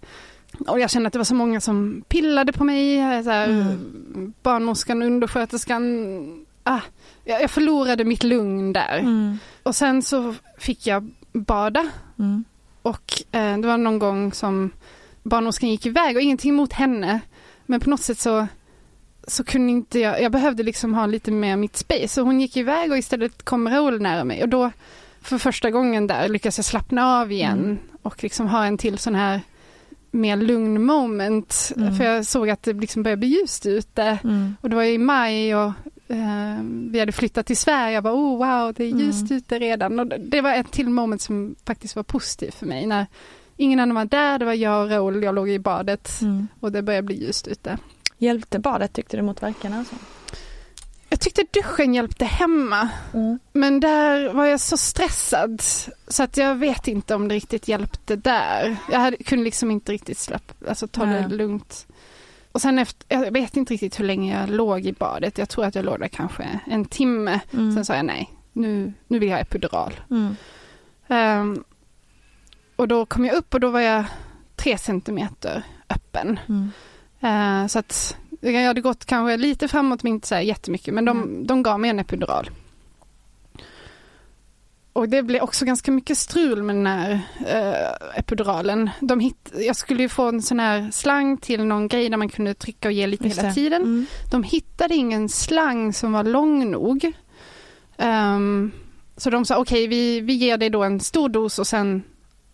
Och jag kände att det var så många som pillade på mig, så här, Mm. barnmorskan, undersköterskan. Ah, jag, jag förlorade mitt lugn där. Mm. Och sen så fick jag bada Mm. och eh, det var någon gång som barnmorskan gick iväg och ingenting mot henne. Men på något sätt så, så kunde inte jag, jag behövde liksom ha lite mer mitt space. Så hon gick iväg och istället kom Raoul nära mig och då för första gången där lyckas jag slappna av igen Mm. och liksom ha en till sån här mer lugn moment. Mm. För jag såg att det liksom började bli ljust ute. Mm. Och det var i maj och eh, vi hade flyttat till Sverige. Jag bara, oh wow, det är ljust Mm. ute redan. Och det- det var ett till moment som faktiskt var positivt för mig. När ingen annan var där, det var jag och Raoul, jag låg i badet Mm. och det började bli ljust ute. Hjälpte badet tyckte du mot värkarna? Alltså? Jag tyckte duschen hjälpte hemma. Mm. Men där var jag så stressad så att jag vet inte om det riktigt hjälpte där. Jag hade, kunde liksom inte riktigt släppa, alltså ta det lugnt. Och sen efter, jag vet inte riktigt hur länge jag låg i badet. Jag tror att jag låg där kanske en timme. Mm. Sen sa jag nej, nu, nu vill jag ha epidural. Mm. Ehm, och då kom jag upp och då var jag tre centimeter öppen. Eh, så att jag hade gått kanske lite framåt men inte så här jättemycket. Men de, Mm. de gav mig en epidural. Och det blev också ganska mycket strul med den här eh, epiduralen. De hit, jag skulle ju få en sån här slang till någon grej där man kunde trycka och ge lite Just hela det. tiden. Mm. De hittade ingen slang som var lång nog. Ehm, så de sa okej vi, vi ger dig då en stor dos och sen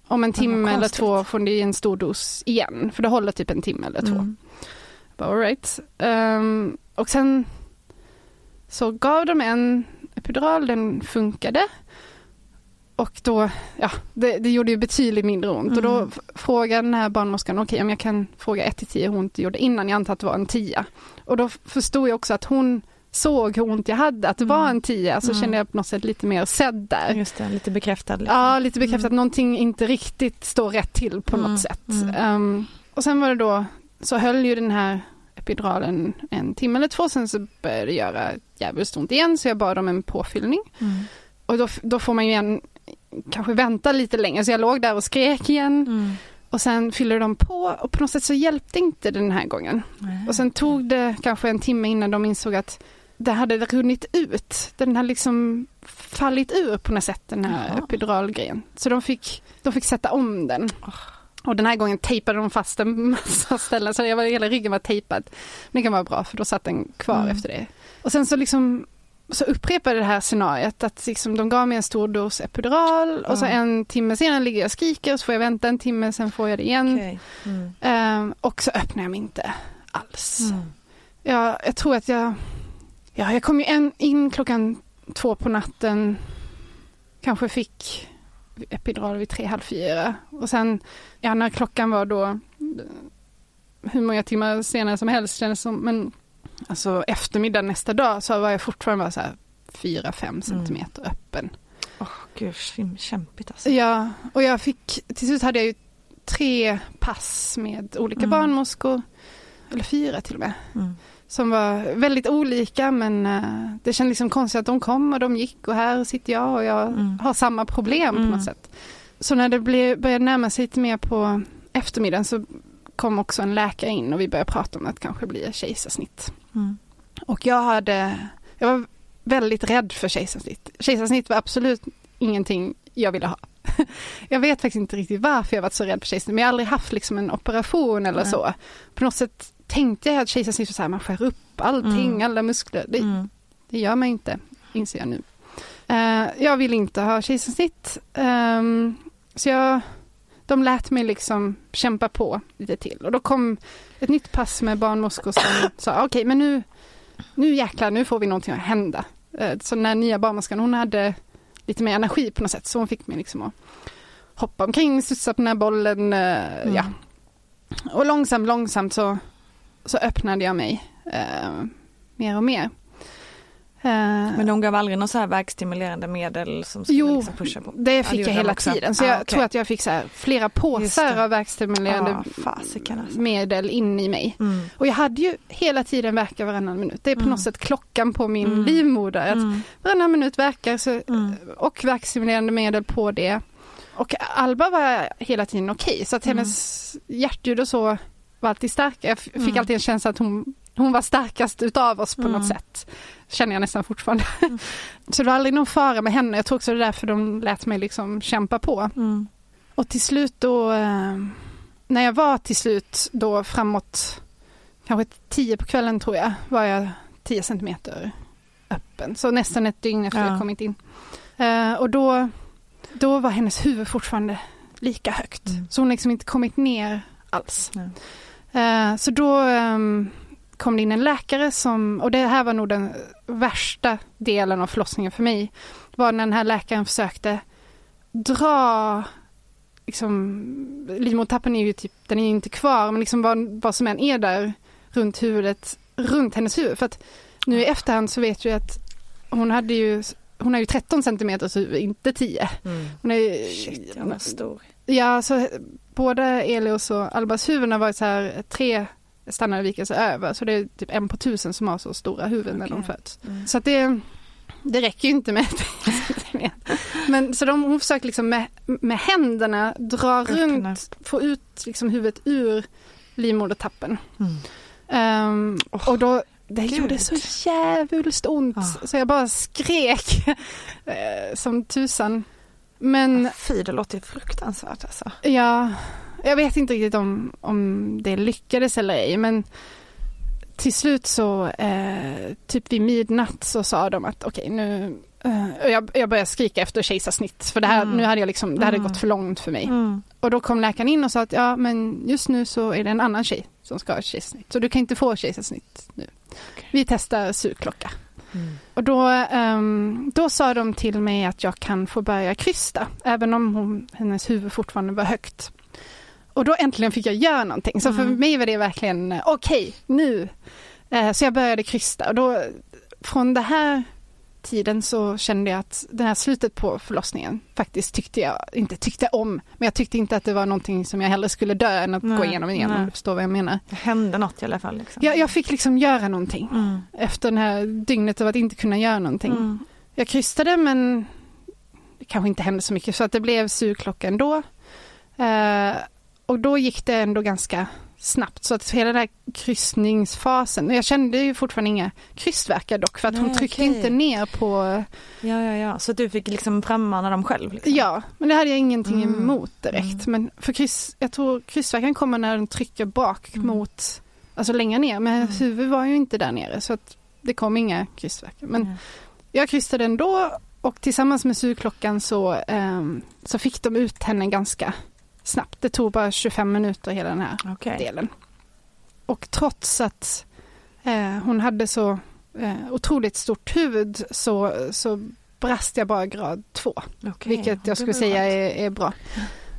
om en timme eller två får ni en stor dos igen. För det håller typ en timme eller två. Mm. Bara, All right. Ehm, och sen så gav de en epidural, den funkade. Och då, ja, det, det gjorde ju betydligt mindre ont. Och då Mm. frågade den här barnmorskan, okej om jag kan fråga 1 till 10 hur ont det gjorde innan, jag antar att det var en 10. Och då förstod jag också att hon såg hur ont jag hade, att det var Mm. en 10. Så Mm. kände jag på något sätt lite mer sedd där. Just det, lite bekräftad. Liksom. Ja, lite bekräftat Mm. någonting inte riktigt står rätt till på något sätt. mm. Ehm, och sen var det då, så höll ju den här epiduralen en timme eller två, sen så började det göra jävligt ont igen, så jag bad om en påfyllning. Mm. Och då, då får man ju igen kanske vänta lite längre, så jag låg där och skrek igen. Och sen fyllde de på och på något sätt så hjälpte inte den här gången. Och sen tog det kanske en timme innan de insåg att det hade runnit ut. Den hade liksom fallit ur på något sätt den här Jaha. epiduralgrejen. Så de fick, de fick sätta om den. Och den här gången tejpade de fast en massa ställen så jag var, hela ryggen var tejpad. Men det kan vara bra för då satt den kvar Mm. efter det. Och sen så liksom så upprepade det här scenariet att liksom de gav mig en stor dos epidural och så en timme senare ligger jag och skriker och så får jag vänta en timme sen får jag det igen. Okej. Mm. Ehm, och så öppnar jag mig inte alls. Mm. Jag, jag tror att jag... Ja, jag kom ju en, in klockan två på natten. Kanske fick epidural vid tre, halv fyra. Och sen, ja när klockan var då hur många timmar senare som helst kändes som, men alltså eftermiddag nästa dag så var jag fortfarande bara så här fyra, fem centimeter öppen. Åh, gud, sim- kämpigt alltså. Ja, och jag fick, till slut hade jag ju tre pass med olika Mm. barnmorskor, eller fyra till och med, Mm. Som var väldigt olika men eh, det kändes liksom konstigt att de kom och de gick och här sitter jag och jag Mm. har samma problem på Mm. något sätt. Så när det blev, började närma sig lite mer på eftermiddagen så kom också en läkare in och vi började prata om att kanske bli kejsarsnitt. Mm. Och jag hade, jag var väldigt rädd för kejsarsnitt. Kejsarsnitt var absolut ingenting jag ville ha. Jag vet faktiskt inte riktigt varför jag varit så rädd för kejsarsnitt, men jag har aldrig haft liksom en operation eller så. På något sätt tänkte jag att kejsarsnitt var så här, man skär upp allting, Mm. alla muskler. Det, Mm. det gör man inte, inser jag nu. Eh, jag vill inte ha kejsarsnitt. Ehm, så jag, de lät mig liksom kämpa på lite till. Och då kom ett nytt pass med barnmorskor som sa, okej men nu, nu jäklar, nu får vi någonting att hända. Eh, så den här nya barnmorskan, hon hade lite mer energi på något sätt, så hon fick mig liksom att hoppa omkring, studsa på den här bollen, eh, Mm. ja. Och långsamt, långsamt så, så öppnade jag mig eh, mer och mer. Eh, Men de gav aldrig någon så här verkstimulerande medel som skulle Jo, liksom pusha på? det Ja, fick gjorde jag hela också. tiden. Så Ah, jag okej. tror att jag fick så flera påsar det. av verkstimulerande Ja, fasiken alltså. medel in i mig. Mm. Och jag hade ju hela tiden verkar varannan minut. Det är på Mm. något sätt klockan på min Mm. livmoder. Att Mm. Varannan minut verkar så, Mm. och verkstimulerande medel på det. Och Alba var hela tiden okej, så att Mm. hennes hjärtljud och så var alltid starka. Jag fick Mm. alltid en känsla att hon, hon var starkast utav oss på Mm. något sätt. Känner jag nästan fortfarande. så det var aldrig någon fara med henne. Jag tror också det är därför de lät mig liksom kämpa på. Mm. Och till slut då, eh, när jag var till slut då framåt kanske tio på kvällen tror jag, var jag 10 centimeter öppen. Så nästan ett dygn efter Ja. jag kommit in. Eh, och då då var hennes huvud fortfarande lika högt. Mm. Så hon liksom inte kommit ner alls. Nej. Eh, så då ehm, kom det in en läkare som, och det här var nog den värsta delen av förlossningen för mig, var när den här läkaren försökte dra liksom, livmodertappen är ju typ, den är inte kvar, men liksom vad, vad som än är där runt huvudet, runt hennes huvud. För att nu i efterhand så vet jag att hon hade ju, hon har ju 13 centimeters huvud, inte 10. Hon är, Shit, jag var stor. Ja, så både Elios och Albas huvuden har varit så här tre standardvikelse över. Så det är typ en på tusen som har så stora huvuden när de föds. Mm. Så att det, det räcker ju inte med Men så de, hon försöker liksom med, med händerna dra Öppna. runt, få ut liksom huvudet ur livmodertappen. Mm. Ehm, och då, det Gud. gjorde så jävligt ont. Ah. Så jag bara skrek eh, som tusan. Men Fy, det låter fruktansvärt alltså. Ja, jag vet inte riktigt om, om det lyckades eller ej, men till slut så, eh, typ vid midnatt så sa de att okej nu, eh, jag, jag började skrika efter kejsarsnitt, för det här, Mm. nu hade jag liksom, det hade Mm. gått för långt för mig. Mm. Och då kom läkaren in och sa att ja, men just nu så är det en annan tjej som ska ha kejsarsnitt, så du kan inte få kejsarsnitt nu. Vi testar sugklocka. Mm. Och då, ehm, då sa de till mig att jag kan få börja krysta, även om hon, hennes huvud fortfarande var högt. Och då äntligen fick jag göra någonting. Så för Mm. mig var det verkligen, eh, okej, nu. Eh, så jag började krysta. Och då, från den här tiden så kände jag att det här slutet på förlossningen faktiskt tyckte jag, inte tyckte om, men jag tyckte inte att det var någonting som jag hellre skulle dö än att Nej, gå igenom igen, om du förstår vad jag menar. Det hände något i alla fall. Liksom. Jag, jag fick liksom göra någonting Mm. efter det här dygnet av att inte kunna göra någonting. Mm. Jag krystade men det kanske inte hände så mycket så att det blev sugklocka ändå. Eh, och då gick det ändå ganska snabbt så att hela den här kryssningsfasen, jag kände ju fortfarande inga krystvärkar dock för att hon Nej, tryckte okej. inte ner på, Ja, ja, ja. Så du fick liksom frammana dem själv? Liksom. ja, men det hade jag ingenting Mm. emot direkt. Men för kryss, jag tror krystvärkan kommer när den trycker bak Mm. mot, alltså längre ner, men Mm. huvudet var ju inte där nere så att det kom inga krystvärkar. Men Mm. Jag krystade ändå och tillsammans med sugklockan så, ehm, så fick de ut henne ganska snabbt. Det tog bara 25 minuter hela den här Okej. delen. Och trots att eh, hon hade så eh, otroligt stort huvud så, så brast jag bara grad 2. Okej. Vilket jag skulle säga är, är bra.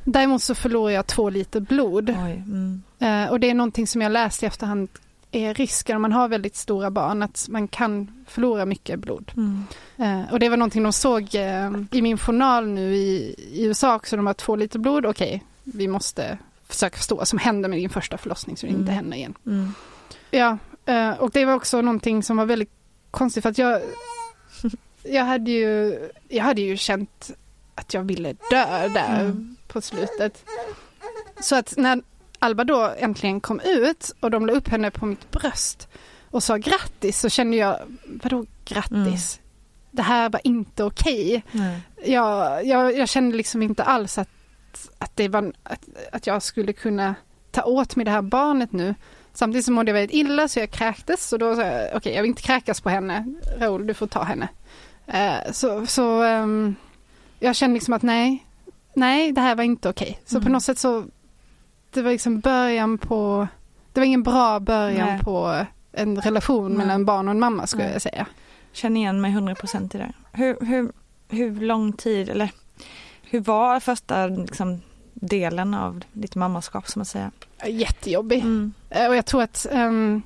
Däremot så förlorade jag två liter blod. Oj. Mm. Eh, och det är någonting som jag läst i efterhand är risken om man har väldigt stora barn att man kan förlora mycket blod. Mm. Eh, och det var någonting de såg eh, i min journal nu i, i USA också. De har två liter blod. Okej, vi måste försöka förstå vad som händer med din första förlossning så det inte Mm. händer igen. Mm. Ja, eh, och det var också någonting som var väldigt konstigt för att jag, jag, hade, ju, jag hade ju känt att jag ville dö där Mm. på slutet. Så att när Alba då äntligen kom ut och de la upp henne på mitt bröst och sa grattis så kände jag, vadå grattis? Det här var inte okej. Nej. Jag, jag, jag kände liksom inte alls att, att, det var, att, att jag skulle kunna ta åt mig det här barnet nu. Samtidigt så mådde jag väldigt illa så jag kräktes och då sa jag okej jag vill inte kräkas på henne. Raoul du får ta henne. Eh, så så ehm, jag kände liksom att nej, nej det här var inte okej. Så på Mm. något sätt så det var liksom början på, det var ingen bra början Nej. på en relation Nej. mellan barn och en mamma skulle Nej. jag säga. Känner igen mig 100% i det. Hur, hur, hur lång tid, eller hur var första liksom, delen av ditt mammaskap, som man säger? Jättejobbig. Mm. Eh, Och jag tror att ehm,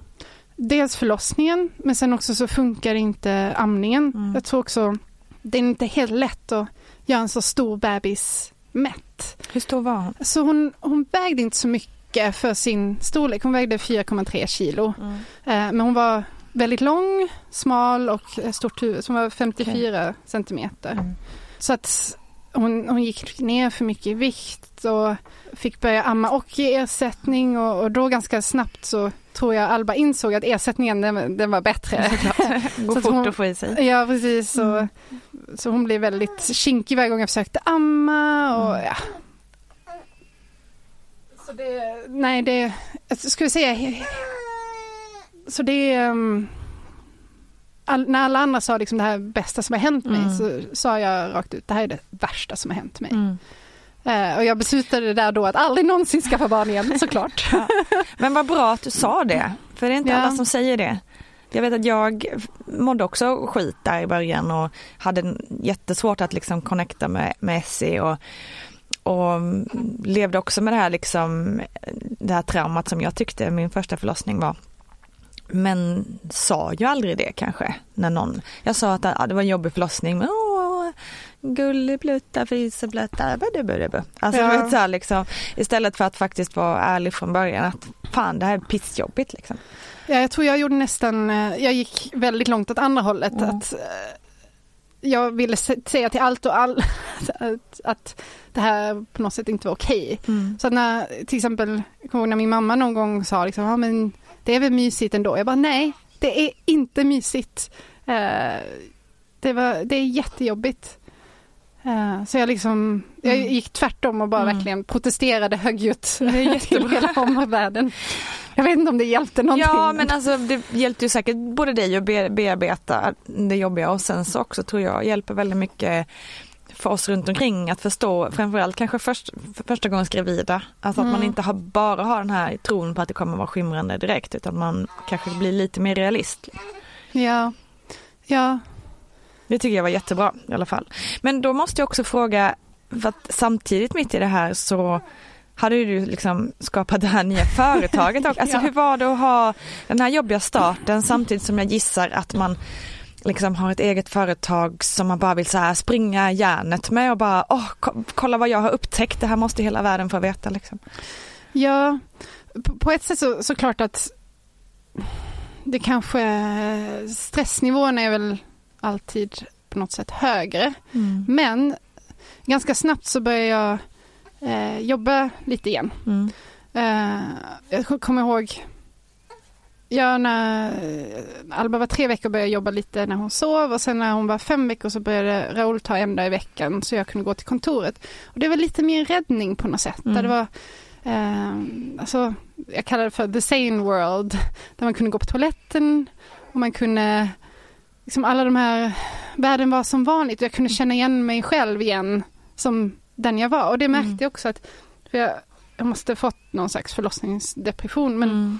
dels förlossningen men sen också så funkar inte amningen. Mm. Jag tror också det är inte helt lätt att göra en så stor bebis mätt. Hur stor var hon? Så hon, hon vägde inte så mycket för sin storlek. Hon vägde 4,3 kilo. Mm. Eh, Men hon var väldigt lång, smal och stort huvud. Så hon var 54 centimeter. Mm. Så att hon, hon gick ner för mycket i vikt och fick börja amma och ge ersättning och, och då ganska snabbt så tror jag Alba insåg att ersättningen den, den var bättre. Går Så fort hon- att få i sig. Ja precis, så, Mm. så hon blev väldigt kinkig varje gång jag försökte amma och Mm. ja. Så det, nej det, jag skulle säga, så det, ehm, all, när alla andra sa liksom det här bästa som har hänt mig Mm. så sa jag rakt ut det här är det värsta som har hänt mig. Mm. Eh, och jag beslutade där då att aldrig någonsin skaffa barn igen såklart. Men vad bra att du sa det, för det är inte Ja. alla som säger det. Jag vet att jag mådde också skit där i början och hade jättesvårt att liksom connecta med, med Essie och, och levde också med det här liksom, det här traumat som jag tyckte min första förlossning var. Men sa ju aldrig det kanske när någon, jag sa att ja, det var en jobbig förlossning men åh, gulliblutta, fiseblutta, budubudubu. Alltså Ja. du vet så här, liksom, istället för att faktiskt vara ärlig från början att fan det här är pissjobbigt liksom. Ja, jag tror jag gjorde nästan, eh, jag gick väldigt långt åt andra hållet. Mm. Att, eh, jag ville sä- säga till allt och all att, att det här på något sätt inte var okej. Så att när, till exempel, jag kommer ihåg när min mamma någon gång sa liksom, ja men det är väl mysigt ändå. Jag bara nej, det är inte mysigt. Eh, det, var, det är jättejobbigt. Eh, så jag liksom, jag Mm. gick tvärtom och bara Mm. verkligen protesterade högljutt Det är till hela omvärlden. Jag vet inte om det hjälpte någonting. Ja men alltså det hjälpte ju säkert både dig att be- bearbeta det jobbiga och sen så också tror jag hjälper väldigt mycket för oss runt omkring att förstå, framförallt kanske först, för första gången gravida, alltså att man Mm. inte har, bara har den här tron på att det kommer vara skimrande direkt utan man kanske blir lite mer realist. Ja, ja. Det tycker jag var jättebra i alla fall. Men då måste jag också fråga, för att samtidigt mitt i det här så hade ju du liksom skapat det här nya företaget. Alltså Ja. hur var det att ha den här jobbiga starten samtidigt som jag gissar att man liksom har ett eget företag som man bara vill så här springa järnet med och bara åh, ko- kolla vad jag har upptäckt, det här måste hela världen få veta liksom. Ja, på, ett sätt så, så klart att det kanske, stressnivån är väl alltid på något sätt högre. Men ganska snabbt så började jag eh, jobba lite igen. Mm. Eh, jag kommer ihåg, ja, när Alba var tre veckor började jag jobba lite när hon sov och sen när hon var fem veckor så började Raoul ta en dag i veckan så jag kunde gå till kontoret. Och det var lite mer räddning på något sätt. Mm. Där det var, eh, alltså, jag kallar det för the sane world, där man kunde gå på toaletten och man kunde, liksom alla de här, världen var som vanligt och jag kunde känna igen mig själv igen som den jag var. Och det märkte Mm. jag också att, för jag, jag måste fått någon slags förlossningsdepression men Mm.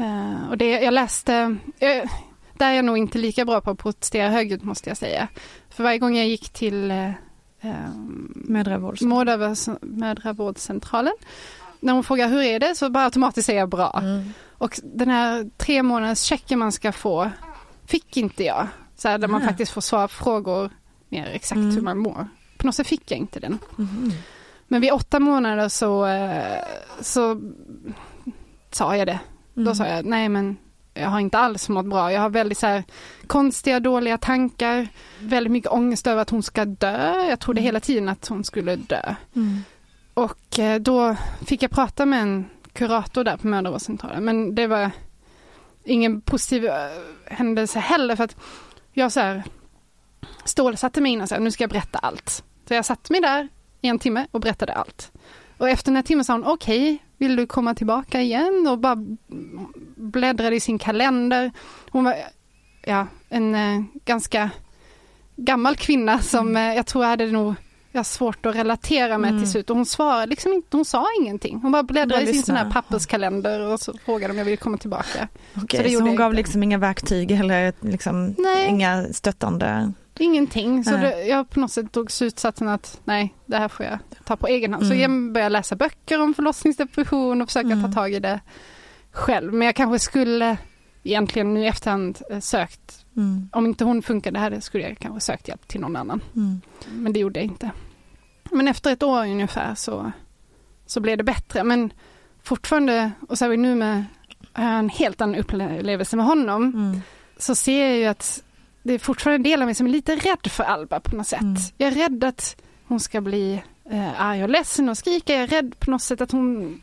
Uh, och det jag läste, uh, där är jag nog inte lika bra på att protestera högljutt måste jag säga. För varje gång jag gick till uh, mödravårdscentralen. mödravårdscentralen, när hon frågar hur är det så bara automatiskt säger jag bra. Mm. Och den här tre månaders checken man ska få fick inte jag. Så här, där man faktiskt får svara på frågor mer exakt mm. hur man mår. På något sätt fick jag inte den. Mm. Men vid åtta månader så, så sa jag det. Mm. Då sa jag, nej men jag har inte alls mått bra. Jag har väldigt så här, konstiga, dåliga tankar. Väldigt mycket ångest över att hon ska dö. Jag trodde mm. hela tiden att hon skulle dö. Mm. Och eh, då fick jag prata med en kurator där på mödravårdscentralen. Men det var ingen positiv eh, händelse heller för att jag så här stålsatte mig in och sa nu ska jag berätta allt. Så jag satte mig där i en timme och berättade allt. Och efter här timmen sa hon okej, okay, vill du komma tillbaka igen? Och bara bläddrade i sin kalender. Hon var ja, en eh, ganska gammal kvinna som mm. eh, jag tror hade nog jag svårt att relatera med mm. till slut. Och hon svarade liksom inte, hon sa ingenting. Hon bara bläddrade i sin sån här papperskalender och så frågade om jag ville komma tillbaka. Okej, så, så hon gav inte. liksom inga verktyg eller liksom inga stöttande? Ingenting, så det, jag på något sätt tog slutsatsen att nej, det här får jag ta på egen hand. Mm. Så jag började läsa böcker om förlossningsdepression och försöka mm. ta tag i det själv. Men jag kanske skulle egentligen nu i efterhand eh, sökt, mm. om inte hon funkade här skulle jag kanske sökt hjälp till någon annan. Mm. Men det gjorde jag inte. Men efter ett år ungefär så, så blev det bättre. Men fortfarande, och så är vi nu med en helt annan upplevelse med honom, mm. så ser jag ju att det är fortfarande en del av mig som är lite rädd för Alba på något sätt. Mm. Jag är rädd att hon ska bli eh, arg och ledsen och skrika. Jag är rädd på något sätt att hon,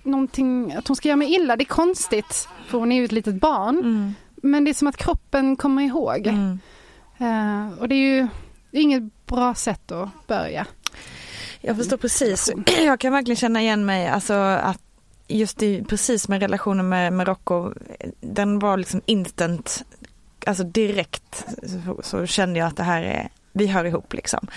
att hon ska göra mig illa. Det är konstigt, för hon är ju ett litet barn. Mm. Men det är som att kroppen kommer ihåg. Mm. Uh, och det är ju det är inget bra sätt att börja. Jag förstår precis. Jag kan verkligen känna igen mig, alltså att just i, precis med relationen med Marocko, den var liksom instant alltså direkt så, så, kände jag att det här är, vi hör ihop liksom.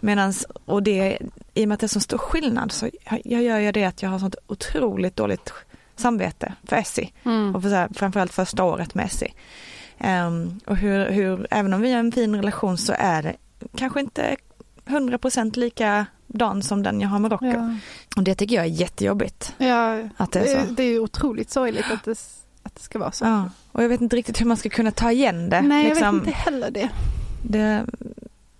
Medans, och det, i och med att det är så stor skillnad så jag gör ju det att jag har sånt otroligt dåligt samvete för Essie. Mm. Och för så här, framförallt första året med Essie. Um, och hur, hur, även om vi har en fin relation så är det kanske inte 100% lika dan som den jag har med Rocco. Ja. Och det tycker jag är jättejobbigt. Ja, att det, är så. det är otroligt sorgligt att det att det ska vara så. Ja, och jag vet inte riktigt hur man ska kunna ta igen det. Nej, liksom, jag vet inte heller det. Det,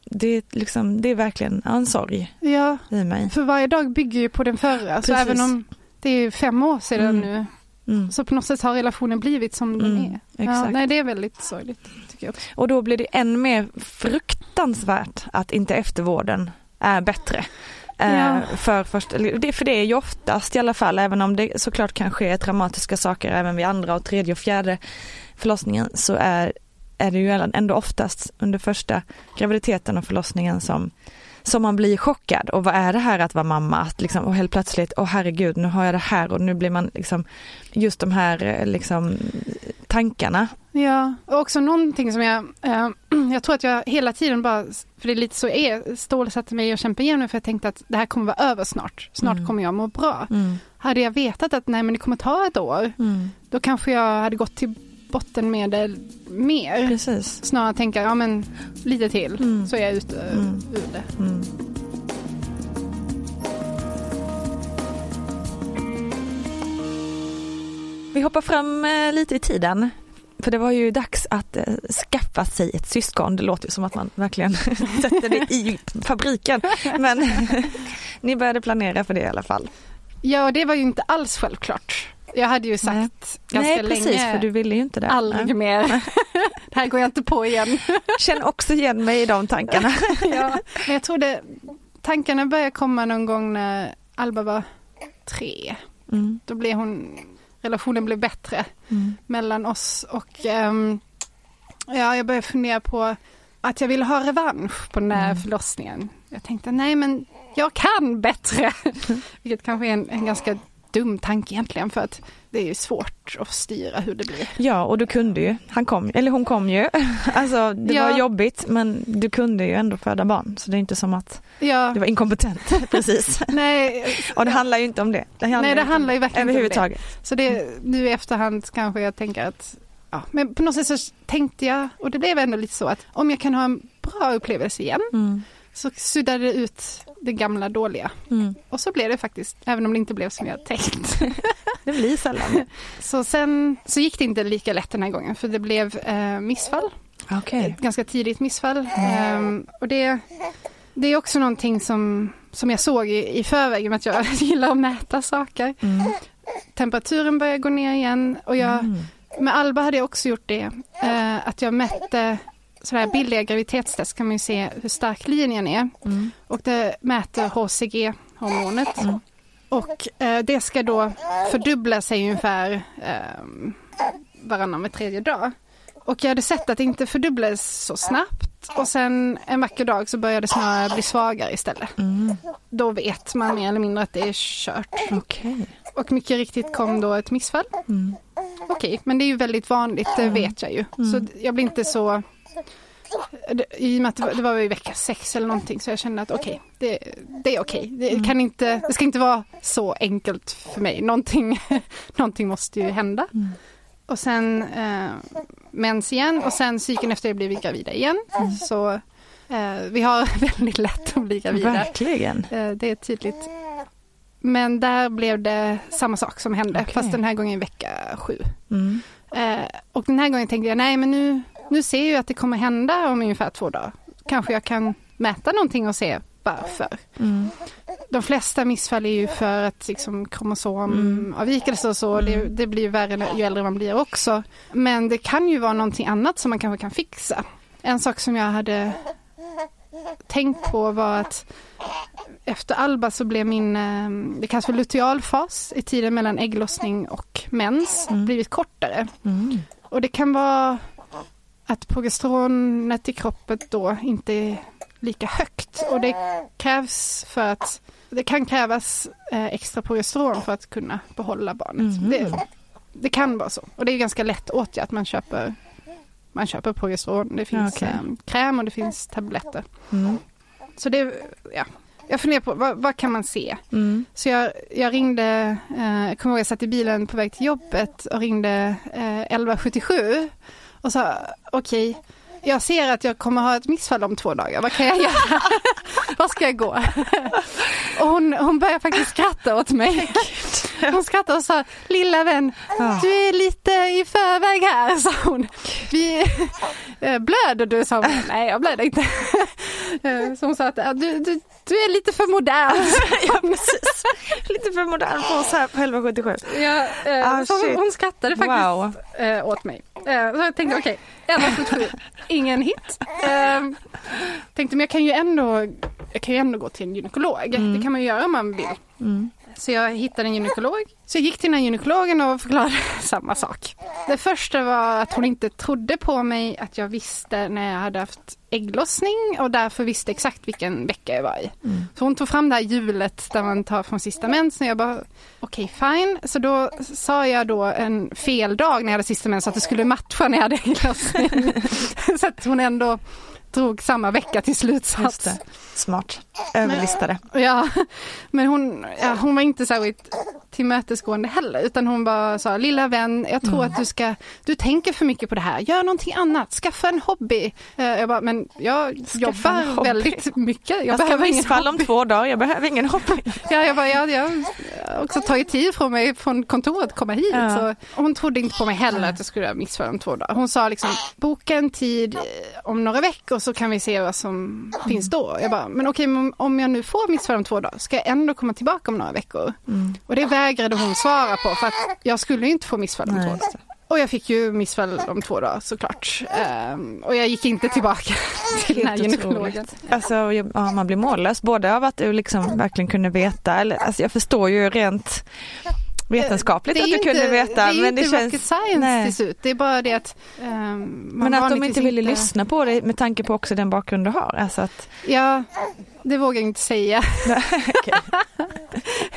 det, liksom, det är verkligen en sorg ja, i mig. För varje dag bygger ju på den förra. Precis. Så även om det är fem år sedan mm. nu Mm. Så på något sätt har relationen blivit som mm. den är. Ja, nej, det är väldigt sorgligt. Tycker jag. Och då blir det än mer fruktansvärt att inte eftervården är bättre. Eh, ja. För, först, för det är ju oftast i alla fall, även om det såklart kan ske traumatiska saker även vid andra och tredje och fjärde förlossningen så är, är det ju ändå oftast under första graviditeten och förlossningen som som man blir chockad och vad är det här att vara mamma? Att liksom, och helt plötsligt, åh oh, herregud nu har jag det här och nu blir man liksom just de här eh, liksom tankarna. Ja, och också någonting som jag, eh, jag tror att jag hela tiden bara, för det är lite så är, stålsatte mig och kämpade igenom för jag tänkte att det här kommer vara över snart. Snart mm. kommer jag må bra. Mm. Hade jag vetat att nej men det kommer ta ett år, mm. då kanske jag hade gått till botten med det mer. Precis. Snarare tänka, ja men lite till mm. så är jag ute mm. ur det. Mm. Vi hoppar fram eh, lite i tiden. För det var ju dags att eh, skaffa sig ett syskon. Det låter ju som att man verkligen sätter det i fabriken. Men ni började planera för det i alla fall. Ja, det var ju inte alls självklart. Jag hade ju sagt Nej. ganska Nej, precis, länge. för du ville ju inte det. Aldrig mer. det här går jag inte på igen. Känn också igen mig i de tankarna. ja, men jag trodde tankarna började komma någon gång när Alba var tre. Mm. Då blev hon relationen blev bättre mellan oss och ehm, ja, jag började fundera på att jag ville ha revansch på den där förlossningen. Jag tänkte nej men jag kan bättre. Vilket kanske är en, en ganska dum tanke egentligen för att det är ju svårt att styra hur det blir. Ja, och du kunde ju. Han kom, eller hon kom ju. Alltså det Ja. var jobbigt men du kunde ju ändå föda barn så det är inte som att Ja, du var inkompetent precis. nej, Och det handlar ju inte om det. det nej det handlar ju verkligen inte om det. Så det, nu i efterhand kanske jag tänker att, ja, men på något sätt så tänkte jag, och det blev ändå lite så att om jag kan ha en bra upplevelse igen, Mm. Så suddade det ut det gamla dåliga. Mm. Och så blev det faktiskt, även om det inte blev som jag tänkt. Det blir sällan. Så sen så gick det inte lika lätt den här gången, för det blev eh, missfall. Okej. Ett ganska tidigt missfall. Ehm, och det, det är också någonting som, som jag såg i, i förväg, med att jag gillar att mäta saker. Mm. Temperaturen börjar gå ner igen och jag, Mm. med Alba hade jag också gjort det, eh, att jag mätte sådär billiga graviditetstest kan man ju se hur stark linjen är. Mm. Och det mäter HCG-hormonet. Mm. Och eh, det ska då fördubbla sig ungefär eh, varannan med tredje dag. Och jag hade sett att det inte fördubblades så snabbt och sen en vacker dag så började det snarare bli svagare istället. Mm. Då vet man mer eller mindre att det är kört. Okej. Och mycket riktigt kom då ett missfall. Mm. Okej, men det är ju väldigt vanligt, det vet jag ju. Så jag blir inte så... det- I och med att det var, det var i vecka sex eller någonting så jag kände att okej, det, det är okej. Det, kan inte, det ska inte vara så enkelt för mig. Någonting, någonting måste ju hända. Och sen eh, mens igen och sen cykeln efter det blev vi gravida igen. Så eh, vi har väldigt lätt att bli gravida. Verkligen. Eh, Det är tydligt. Men där blev det samma sak som hände, Okej. fast den här gången i vecka sju. Mm. Eh, och den här gången tänkte jag, nej men nu, nu ser jag att det kommer hända om ungefär två dagar. Kanske jag kan mäta någonting och se varför. Mm. De flesta missfall är ju för att liksom kromosomavvikelse och så, det, det blir ju värre ju äldre man blir också. Men det kan ju vara någonting annat som man kanske kan fixa. En sak som jag hade tänkt på var att efter Alba så blev min, eh, det kallas för lutealfas i tiden mellan ägglossning och mens, blivit kortare. Mm. Och det kan vara att progesteronet i kroppen då inte är lika högt och det krävs för att det kan krävas eh, extra progesteron för att kunna behålla barnet. Mhm. Det, det kan vara så och det är ganska lätt åtgärd. Man köper, man köper progesteron. Det finns Okej. eh, kräm och det finns tabletter. Mm. Så det, ja. Jag funderar på vad, vad kan man se? Mm. Så jag, jag ringde, eh, jag kommer ihåg jag satt i bilen på väg till jobbet och ringde eh, 1177 och sa okej, jag ser att jag kommer ha ett missfall om två dagar, vad kan jag göra? Var ska jag gå? och hon, hon började faktiskt skratta åt mig. Hon skrattade och sa, lilla vän, du är lite i förväg här, sa hon. Vi, eh, blöder du? sa hon. Nej, jag blöder inte. Eh, Så hon sa att "Ja, du, du, du är lite för modern. ja, precis. Lite för modern för oss här på 1177. Ja, så hon, skrattade faktiskt Wow. åt mig. Eh, så jag tänkte okej, 1177, ingen hit. Eh, tänkte men jag kan ju ändå, jag kan ju ändå gå till en gynekolog. Det kan man ju göra om man vill. Mm. Så jag hittade en gynekolog. Så jag gick till den här gynekologen och förklarade samma sak. Det första var att hon inte trodde på mig att jag visste när jag hade haft ägglossning och därför visste exakt vilken vecka jag var i. Så hon tog fram det här hjulet där man tar från sista mensen och jag bara okej fine. Så då sa jag då en fel dag när jag hade sista mens så att det skulle matcha när jag hade ägglossning. så att hon ändå drog samma vecka till slutsats. det. Smart. Överlistade. Ja, men hon, ja, hon var inte särskilt tillmötesgående heller utan hon bara sa lilla vän, jag tror att du ska, du tänker för mycket på det här, gör någonting annat, skaffa en hobby. Eh, Jag bara, men jag en jobbar hobby. väldigt mycket, jag, Jag behöver ingen missfall om hobby. två dagar, jag behöver ingen hobby. Ja, jag, bara, jag, jag har också tagit tid från mig från kontoret komma hit. Ja. Så, hon trodde inte på mig heller att jag skulle missfall om två dagar. Hon sa liksom, boka en tid eh, om några veckor så kan vi se vad som finns då. Jag bara, men okej, om jag nu får missfall om två dagar, ska jag ändå komma tillbaka om några veckor? Och det vägrade hon svara på för att jag skulle ju inte få missfall om Nej, två dagar. Och jag fick ju missfall om två dagar såklart. Ehm, och jag gick inte tillbaka till den här gynekologen. Alltså, ja, man blir mållös både av att du liksom verkligen kunde veta, eller, alltså, jag förstår ju rent vetenskapligt är att du inte, kunde veta. Det är men inte det känns, rocket science nej. till slut. Det är bara det att um, Men att de inte ville lyssna på dig med tanke på också den bakgrund du har. Alltså att, Ja, det vågar jag inte säga.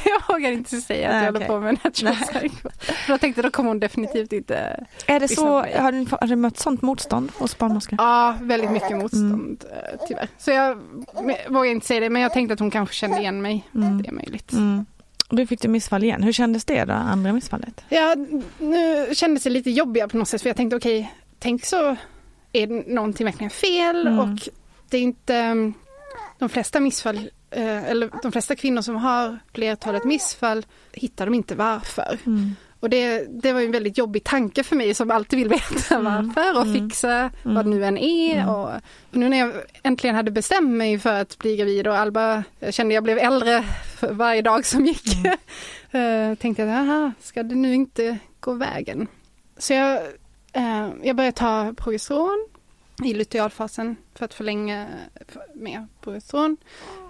jag vågar inte säga att Nej, jag håller okej. på med natural science. För jag tänkte då kommer hon definitivt inte är det så, har du, har du mött sånt motstånd hos barnmorskor? Ja, väldigt mycket motstånd eh, tyvärr. Så jag vågar inte säga det, men jag tänkte att hon kanske kände igen mig. Det är möjligt. Mm. Du fick du missfall igen. Hur kändes det då, andra missfallet? Ja, nu kändes det lite jobbigare på något sätt, för jag tänkte okej, tänk så är någonting verkligen fel Mm. och det är inte um, de flesta missfall, eh, eller de flesta kvinnor som har flertalet missfall hittar de inte varför. Mm. Och det, det var en väldigt jobbig tanke för mig som alltid vill veta Mm. varför och fixa vad det nu än är. Och, och nu när jag äntligen hade bestämt mig för att bli gravid och Alba jag kände jag blev äldre för varje dag som gick. eh, tänkte jag, aha, ska det nu inte gå vägen? Så jag, eh, jag började ta progesteron i lutealfasen för att förlänga för- med progesteron.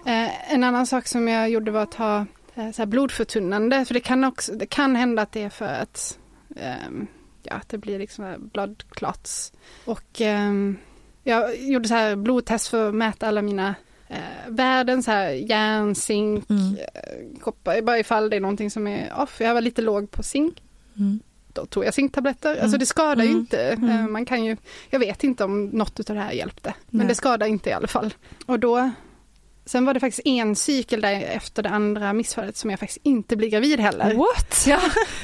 Eh, en annan sak som jag gjorde var att ta så här blodförtunnande, för det kan, också, det kan hända att det är för att ehm, ja, att det blir liksom clots. Och ehm, jag gjorde så här blodtest för att mäta alla mina eh, värden, så här järn, zink, Mm. eh, koppar, bara ifall det är någonting som är off. Jag var lite låg på zink. Mm. Då tog jag zinktabletter. Alltså Mm. det skadar ju Mm. inte. Mm. Eh, Man kan ju, jag vet inte om något av det här hjälpte. Men Nej. det skadar inte i alla fall. Och då, sen var det faktiskt en cykel där efter det andra missfallet som jag faktiskt inte blir gravid heller. What? Ja,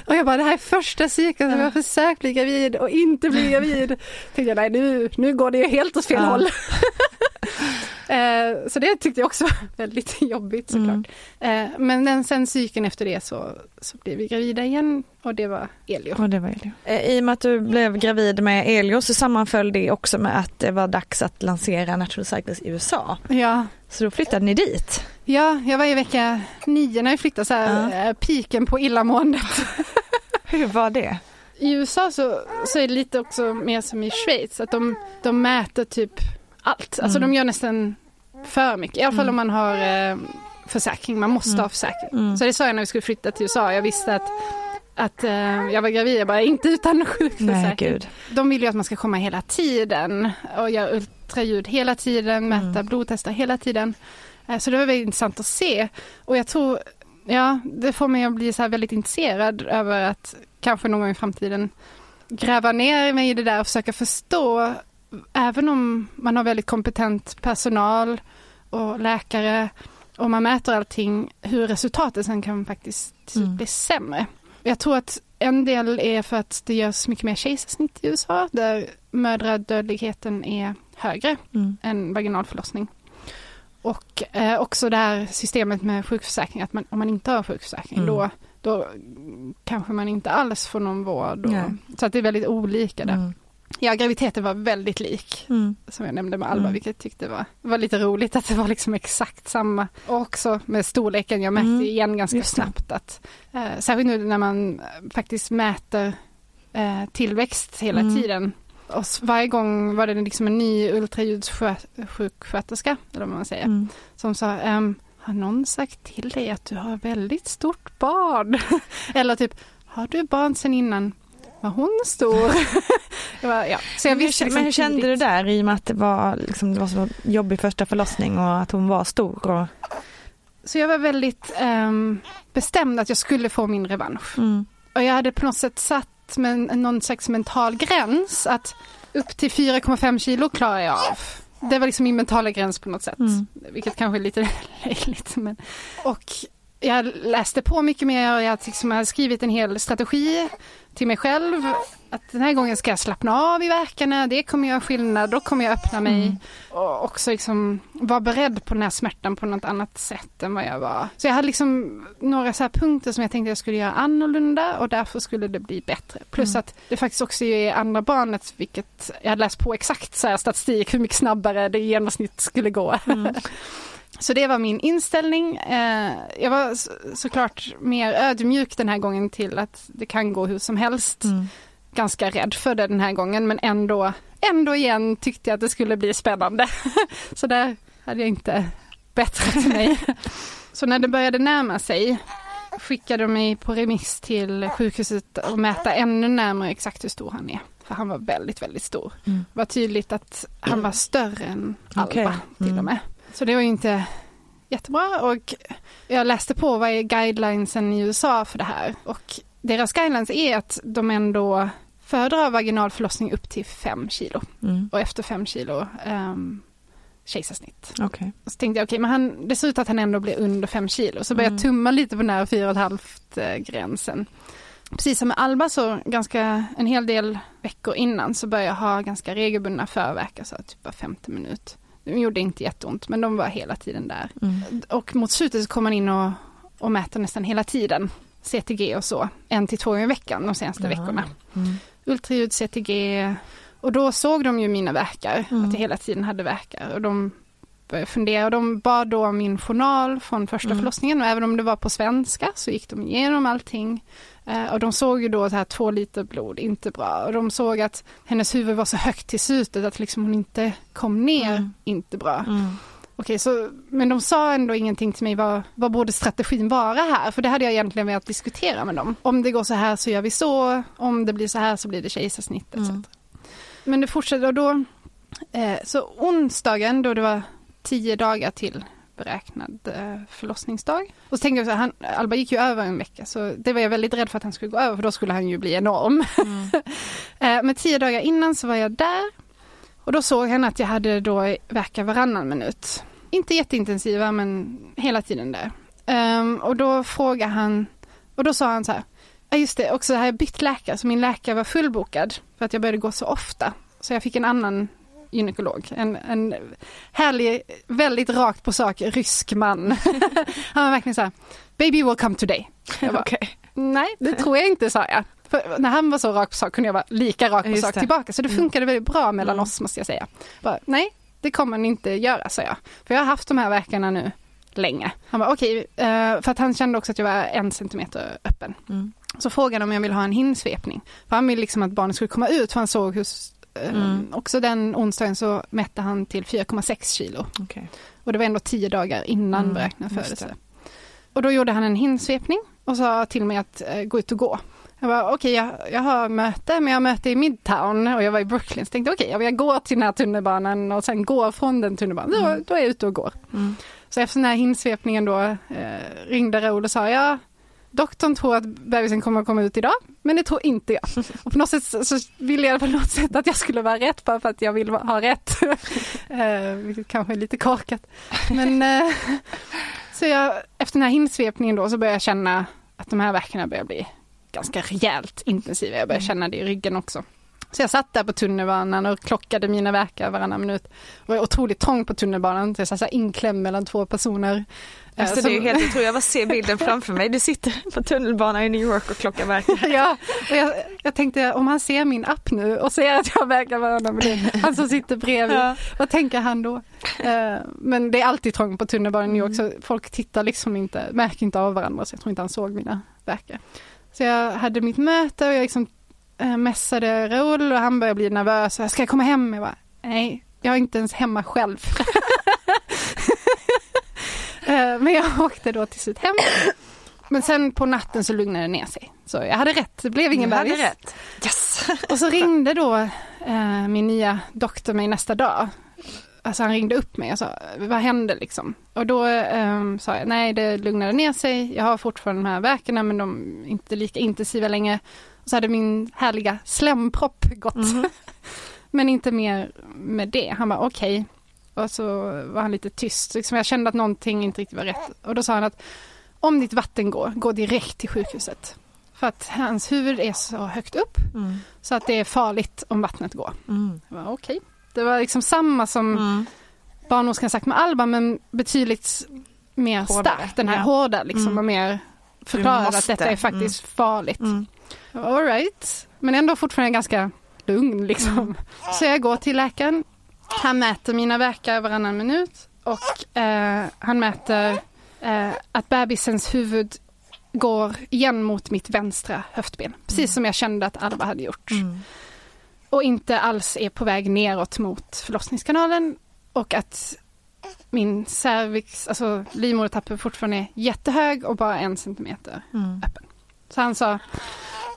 och jag bara det här är första cykeln som jag försökt bli gravid och inte bli gravid. Tänkte jag nej nu, nu går det ju helt åt fel Ja. håll. Eh, så det tyckte jag också var väldigt jobbigt såklart. Mm. Eh, men den, sen cykeln efter det så, så blev vi gravida igen och det var Elio. Och det var Elio. Eh, I och med att du blev gravid med Elio så sammanföll det också med att det var dags att lansera Natural Cycles i USA. Ja, Så då flyttade ni dit. ja, jag var i vecka nio när jag flyttade, så här, eh, piken på illamåendet. Hur var det? I USA så, så är det lite också mer som i Schweiz, att de, de mäter typ allt. Alltså Mm. de gör nästan för mycket, i alla fall Mm. om man har eh, försäkring, man måste Mm. ha försäkring. Mm. Så det sa jag när vi skulle flytta till USA, jag visste att att eh, jag var gravid, jag bara inte utan sjukförsäkring. De vill ju att man ska komma hela tiden och göra ultraljud hela tiden, mäta Mm. blodtester hela tiden. Eh, Så det var väldigt intressant att se. Och jag tror, ja, det får mig att bli så här väldigt intresserad över att kanske någon gång i framtiden gräva ner mig i det där och försöka förstå, även om man har väldigt kompetent personal och läkare och man mäter allting, hur resultatet sen kan faktiskt Mm. bli sämre. Jag tror att en del är för att det görs mycket mer kejsarsnitt i USA där mödradödligheten är högre Mm. än vaginal förlossning. Och eh, också det här systemet med sjukförsäkring, att man, om man inte har sjukförsäkring Mm. då, då kanske man inte alls får någon vård. Och, så att det är väldigt olika där. Mm. Ja, graviditeten var väldigt lik Mm. som jag nämnde med Alba, Mm. vilket jag tyckte var, var lite roligt att det var liksom exakt samma. Och också med storleken, jag märkte Mm. igen ganska snabbt att, eh, särskilt nu när man eh, faktiskt mäter eh, tillväxt hela Mm. tiden. Och varje gång var det liksom en ny ultraljudssjuksköterska, eller vad man säger, Mm. som sa ehm, har någon sagt till dig att du har väldigt stort barn? eller typ, har du barn sen innan? Var hon stor? jag bara, ja. Så jag Men hur, visste men liksom hur kände du där i och med att det var, liksom, det var så jobbig första förlossning och att hon var stor? Och, Så jag var väldigt ehm, bestämd att jag skulle få min revansch. mm. Och jag hade på något sätt satt med någon slags mental gräns att upp till 4,5 kilo klarar jag av. Det var liksom min mentala gräns på något sätt. Mm. Vilket kanske är lite löjligt. Men... Och jag läste på mycket mer och jag liksom hade skrivit en hel strategi till mig själv. Att den här gången ska jag slappna av i verkarna, det kommer göra skillnad, då kommer jag öppna mig. Mm. Och också liksom vara beredd på den här smärtan på något annat sätt än vad jag var. Så jag hade liksom några så här punkter som jag tänkte jag skulle göra annorlunda och därför skulle det bli bättre. Plus Mm. att det faktiskt också är andra barnet, vilket jag hade läst på exakt så här statistik, hur mycket snabbare det i genomsnitt skulle gå. Mm. Så det var min inställning. Eh, jag var så, såklart mer ödmjuk den här gången till att det kan gå hur som helst. Mm. Ganska rädd för det den här gången men ändå, ändå igen tyckte jag att det skulle bli spännande. så där hade jag inte bättrat mig. så när det började närma sig skickade de mig på remiss till sjukhuset och mäta ännu närmare exakt hur stor han är. För han var väldigt, väldigt stor. Mm. Det var tydligt att han var större än Alba Okej. till Mm. och med. Så det var ju inte jättebra och jag läste på vad är guidelinesen i USA för det här. Och deras guidelines är att de ändå föredrar vaginalförlossning upp till 5 kilo Mm. och efter 5 kilo um, kejsarsnitt. Och så tänkte jag, okej, men han, det ser ut att han ändå blir under 5 kilo. Så började jag Mm. tumma lite på den här 4,5 eh, gränsen. Precis som med Alba så ganska en hel del veckor innan så började jag ha ganska regelbundna förverkar, så typ var 50 minut. De gjorde inte jätteont men de var hela tiden där. Mm. Och mot slutet så kom man in och, och mäter nästan hela tiden. CTG och så, en till två gånger i veckan de senaste Jaha. veckorna. Mm. Ultraljud, CTG och då såg de ju mina verkar, Mm. att jag hela tiden hade verkar och de började fundera och de bad då min journal från första Mm. förlossningen och även om det var på svenska så gick de igenom allting. Eh, och de såg ju då så här två liter blod, inte bra. Och de såg att hennes huvud var så högt till slutet att liksom hon inte kom ner, Mm. inte bra. Mm. Okej, så, men de sa ändå ingenting till mig vad, vad borde strategin vara här? För det hade jag egentligen velat diskutera med dem. Om det går så här så gör vi så, om det blir så här så blir det kejsarsnitt etc. Mm. Men det fortsatte och då, eh, så onsdagen då det var tio dagar till beräknad eh, förlossningsdag. Och så tänkte jag så här, han, Alba gick ju över en vecka så det var jag väldigt rädd för att han skulle gå över för då skulle han ju bli enorm. Mm. eh, men tio dagar innan så var jag där och då såg han att jag hade då verkar varannan minut. Inte jätteintensiva men hela tiden där. Ehm, och då frågade han, och då sa han så här, ja just det, också har jag bytt läkare så min läkare var fullbokad för att jag började gå så ofta. Så jag fick en annan gynekolog, en, en härlig, väldigt rakt på sak rysk man. han var verkligen så här, baby will come today. Jag bara, Okej. Nej, det tror jag inte, sa jag. För när han var så rak på sak kunde jag vara lika rak på Just sak det. tillbaka. Så det funkade väldigt bra mellan Mm. oss måste jag säga. Bara, nej, det kommer han inte göra, sa jag. För jag har haft de här verkarna nu länge. Han var okej, eh, för att han kände också att jag var en centimeter öppen. Mm. Så frågade han om jag ville ha en hinsvepning. För han ville liksom att barnet skulle komma ut, för han såg hur Mm. Också den onsdagen så mätte han till 4,6 kilo. Okej. Och det var ändå tio dagar innan Mm, beräknad födelse. Och då gjorde han en hinsvepning och sa till mig att eh, gå ut och gå. Jag bara okej, jag, jag har möte, men jag har möte i Midtown och jag var i Brooklyn. Så tänkte okej, jag jag går till den här tunnelbanan och sen går från den tunnelbanan. Då, då är jag ute och går. Mm. Så efter den här hinsvepningen då eh, ringde Raoul och sa ja, doktorn tror att bebisen kommer att komma ut idag, men det tror inte jag. Och på något sätt så, ville jag på något sätt att jag skulle vara rätt bara för att jag vill ha rätt. eh, vilket kanske är lite korkat. Men eh, så jag, efter den här hinsvepningen då så började jag känna att de här verkarna börjar bli ganska rejält intensiva. Jag började känna det i ryggen också. Så jag satt där på tunnelbanan och klockade mina verkar varannan minut. Det var otroligt trångt på tunnelbanan, så jag satt så inklämd mellan två personer. Eh, Alltså, som- det är ju helt otroligt, jag bara ser bilden framför mig. Du sitter på tunnelbanan i New York och klockar verkar. ja, och jag, jag tänkte om han ser min app nu och ser att jag verkar varannan minut, han som sitter bredvid, Ja. vad tänker han då? Eh, men det är alltid trångt på tunnelbanan i New York så folk tittar liksom inte, märker inte av varandra så jag tror inte han såg mina verkar. Så jag hade mitt möte och jag liksom eh, messade Raoul och han började bli nervös. Ska jag komma hem? Jag bara, nej, jag är inte ens hemma själv. Eh, Men jag åkte då till slut hem. Men sen på natten så lugnade det ner sig. Så jag hade rätt, det blev ingen bebis. rätt. Yes! Och så ringde då eh, min nya doktor mig nästa dag. Alltså han ringde upp mig och sa, vad hände liksom? Och då eh, sa jag, nej det lugnade ner sig, jag har fortfarande de här verkarna men de är inte lika intensiva längre. Och så hade min härliga slempropp gått. men inte mer med det. Han bara okej. Och så var han lite tyst, liksom jag kände att någonting inte riktigt var rätt. Och då sa han att om ditt vatten går, gå direkt till sjukhuset. För att hans huvud är så högt upp Mm. så att det är farligt om vattnet går. Mm. Okej. Det var liksom samma som Mm. barnmorskan sagt med Alba men betydligt mer Hårdare, starkt. Den här ja. hårda liksom Mm. och mer förklarade att detta är faktiskt farligt. Mm. All right. Men ändå fortfarande ganska lugn liksom. Mm. Så jag går till läkaren. Han mäter mina verkar varannan minut och eh, han mäter eh, att bebisens huvud går igen mot mitt vänstra höftben. Precis som jag kände att Alba hade gjort. Mm. Och inte alls är på väg neråt mot förlossningskanalen. Och att min cervix, alltså livmodertappen fortfarande är jättehög och bara en centimeter Mm. öppen. Så han sa,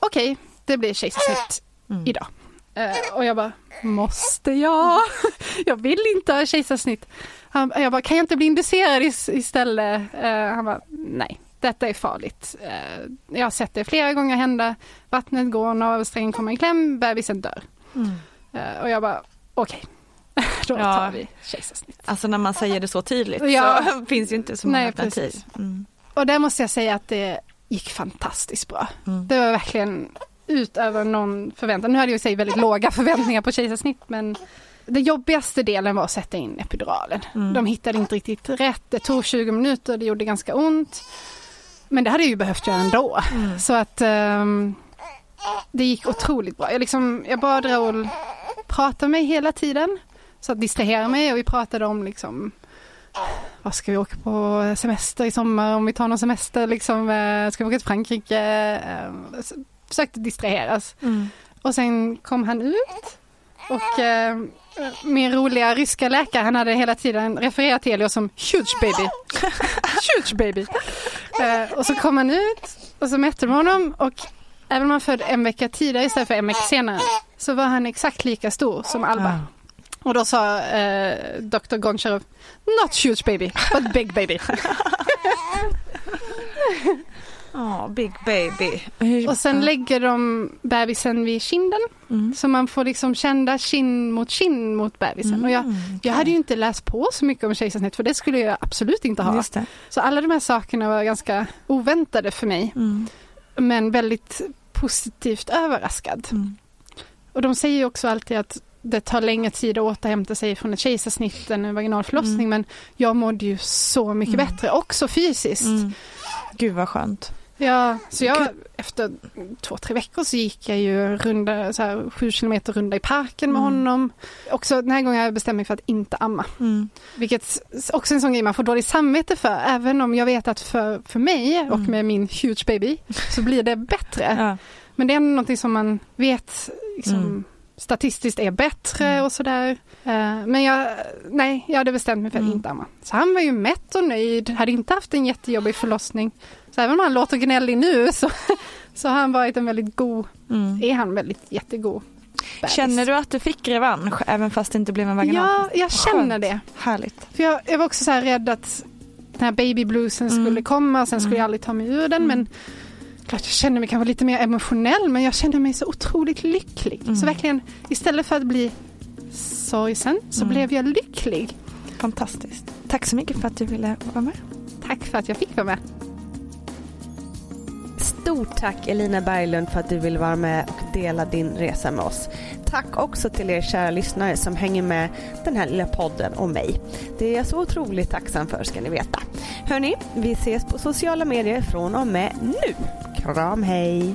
okej, det blir kejsarsnitt Mm. idag. Eh, och jag bara, måste jag? jag vill inte ha kejsarsnitt. Han, jag bara, kan jag inte bli inducerad is- istället? Eh, han bara, nej, detta är farligt. Eh, jag har sett det flera gånger hända. Vattnet går, navelsträngen kommer i kläm, bebisen dör. Mm. Och jag bara, okej, då Ja. tar vi kejsarsnitt. Alltså när man säger det så tydligt Ja. så finns ju inte så många alternativ. Mm. Och där måste jag säga att det gick fantastiskt bra. Mm. Det var verkligen utöver någon förväntan. Nu hade jag i sig väldigt låga förväntningar på kejsarsnitt men det jobbigaste delen var att sätta in epiduralen. Mm. De hittade inte riktigt rätt. Det tog 20 minuter, det gjorde ganska ont. Men det hade jag ju behövt göra ändå. Mm. Så att ehm, det gick otroligt bra. Jag, liksom, jag bad Raoul prata med mig hela tiden. Så att distrahera mig och vi pratade om liksom vad ska vi åka på semester i sommar? Om vi tar någon semester liksom, eh, ska vi åka till Frankrike? Eh, Försökte distraheras. Mm. Och sen kom han ut och eh, min roliga ryska läkare han hade hela tiden refererat till Elios som huge baby. huge baby. Eh, och så kom han ut och så mätte de honom och även om han född en vecka tidigare istället för en vecka senare så var han exakt lika stor som Alba. Och då sa eh, Dr. Goncharov, not huge baby, but big baby. Ja, big baby. Och sen lägger de bebisen vid kinden. Mm. Så man får liksom kända kind mot kind mot bebisen. Och jag, Mm, jag hade ju inte läst på så mycket om kejsarsnitt för det skulle jag absolut inte ha. Just det. Så alla de här sakerna var ganska oväntade för mig. Mm. Men väldigt positivt överraskad. Mm. Och de säger ju också alltid att det tar längre tid att återhämta sig från ett kejsarsnitt än en vaginal förlossning. Mm. Men jag mådde ju så mycket Mm. bättre, också fysiskt. Mm. Gud vad skönt. Ja, så jag efter två, tre veckor så gick jag ju runda, så här, sju kilometer runda i parken med Mm. honom. Också den här gången har jag bestämt mig för att inte amma. Mm. Vilket också är en sån grej man får dåligt samvete för. Även om jag vet att för, för mig och Mm. med min huge baby så blir det bättre. Ja. Men det är ändå någonting som man vet liksom, Mm. Statistiskt är bättre Mm. och sådär. Eh, Men jag, nej, jag hade bestämt mig för att Mm. inte amma. Så han var ju mätt och nöjd, hade inte haft en jättejobbig förlossning. Så även om han låter gnällig nu så, så har han varit en väldigt god, Mm. är han väldigt jättegod bebis. Känner du att du fick revansch även fast det inte blev en vaginal? Ja, jag känner det. Härligt. För jag, jag var också så här rädd att den här baby bluesen Mm. skulle komma och sen skulle Mm. jag aldrig ta mig ur den. Mm. Men klart jag kände mig kanske lite mer emotionell men jag kände mig så otroligt lycklig. Mm. Så verkligen istället för att bli sorgsen så Mm. blev jag lycklig. Fantastiskt. Tack så mycket för att du ville vara med. Tack för att jag fick vara med. Stort tack Elina Berglund för att du vill vara med och dela din resa med oss. Tack också till er kära lyssnare som hänger med den här lilla podden och mig. Det är jag så otroligt tacksam för ska ni veta. Hörni, vi ses på sociala medier från och med nu. Kram hej!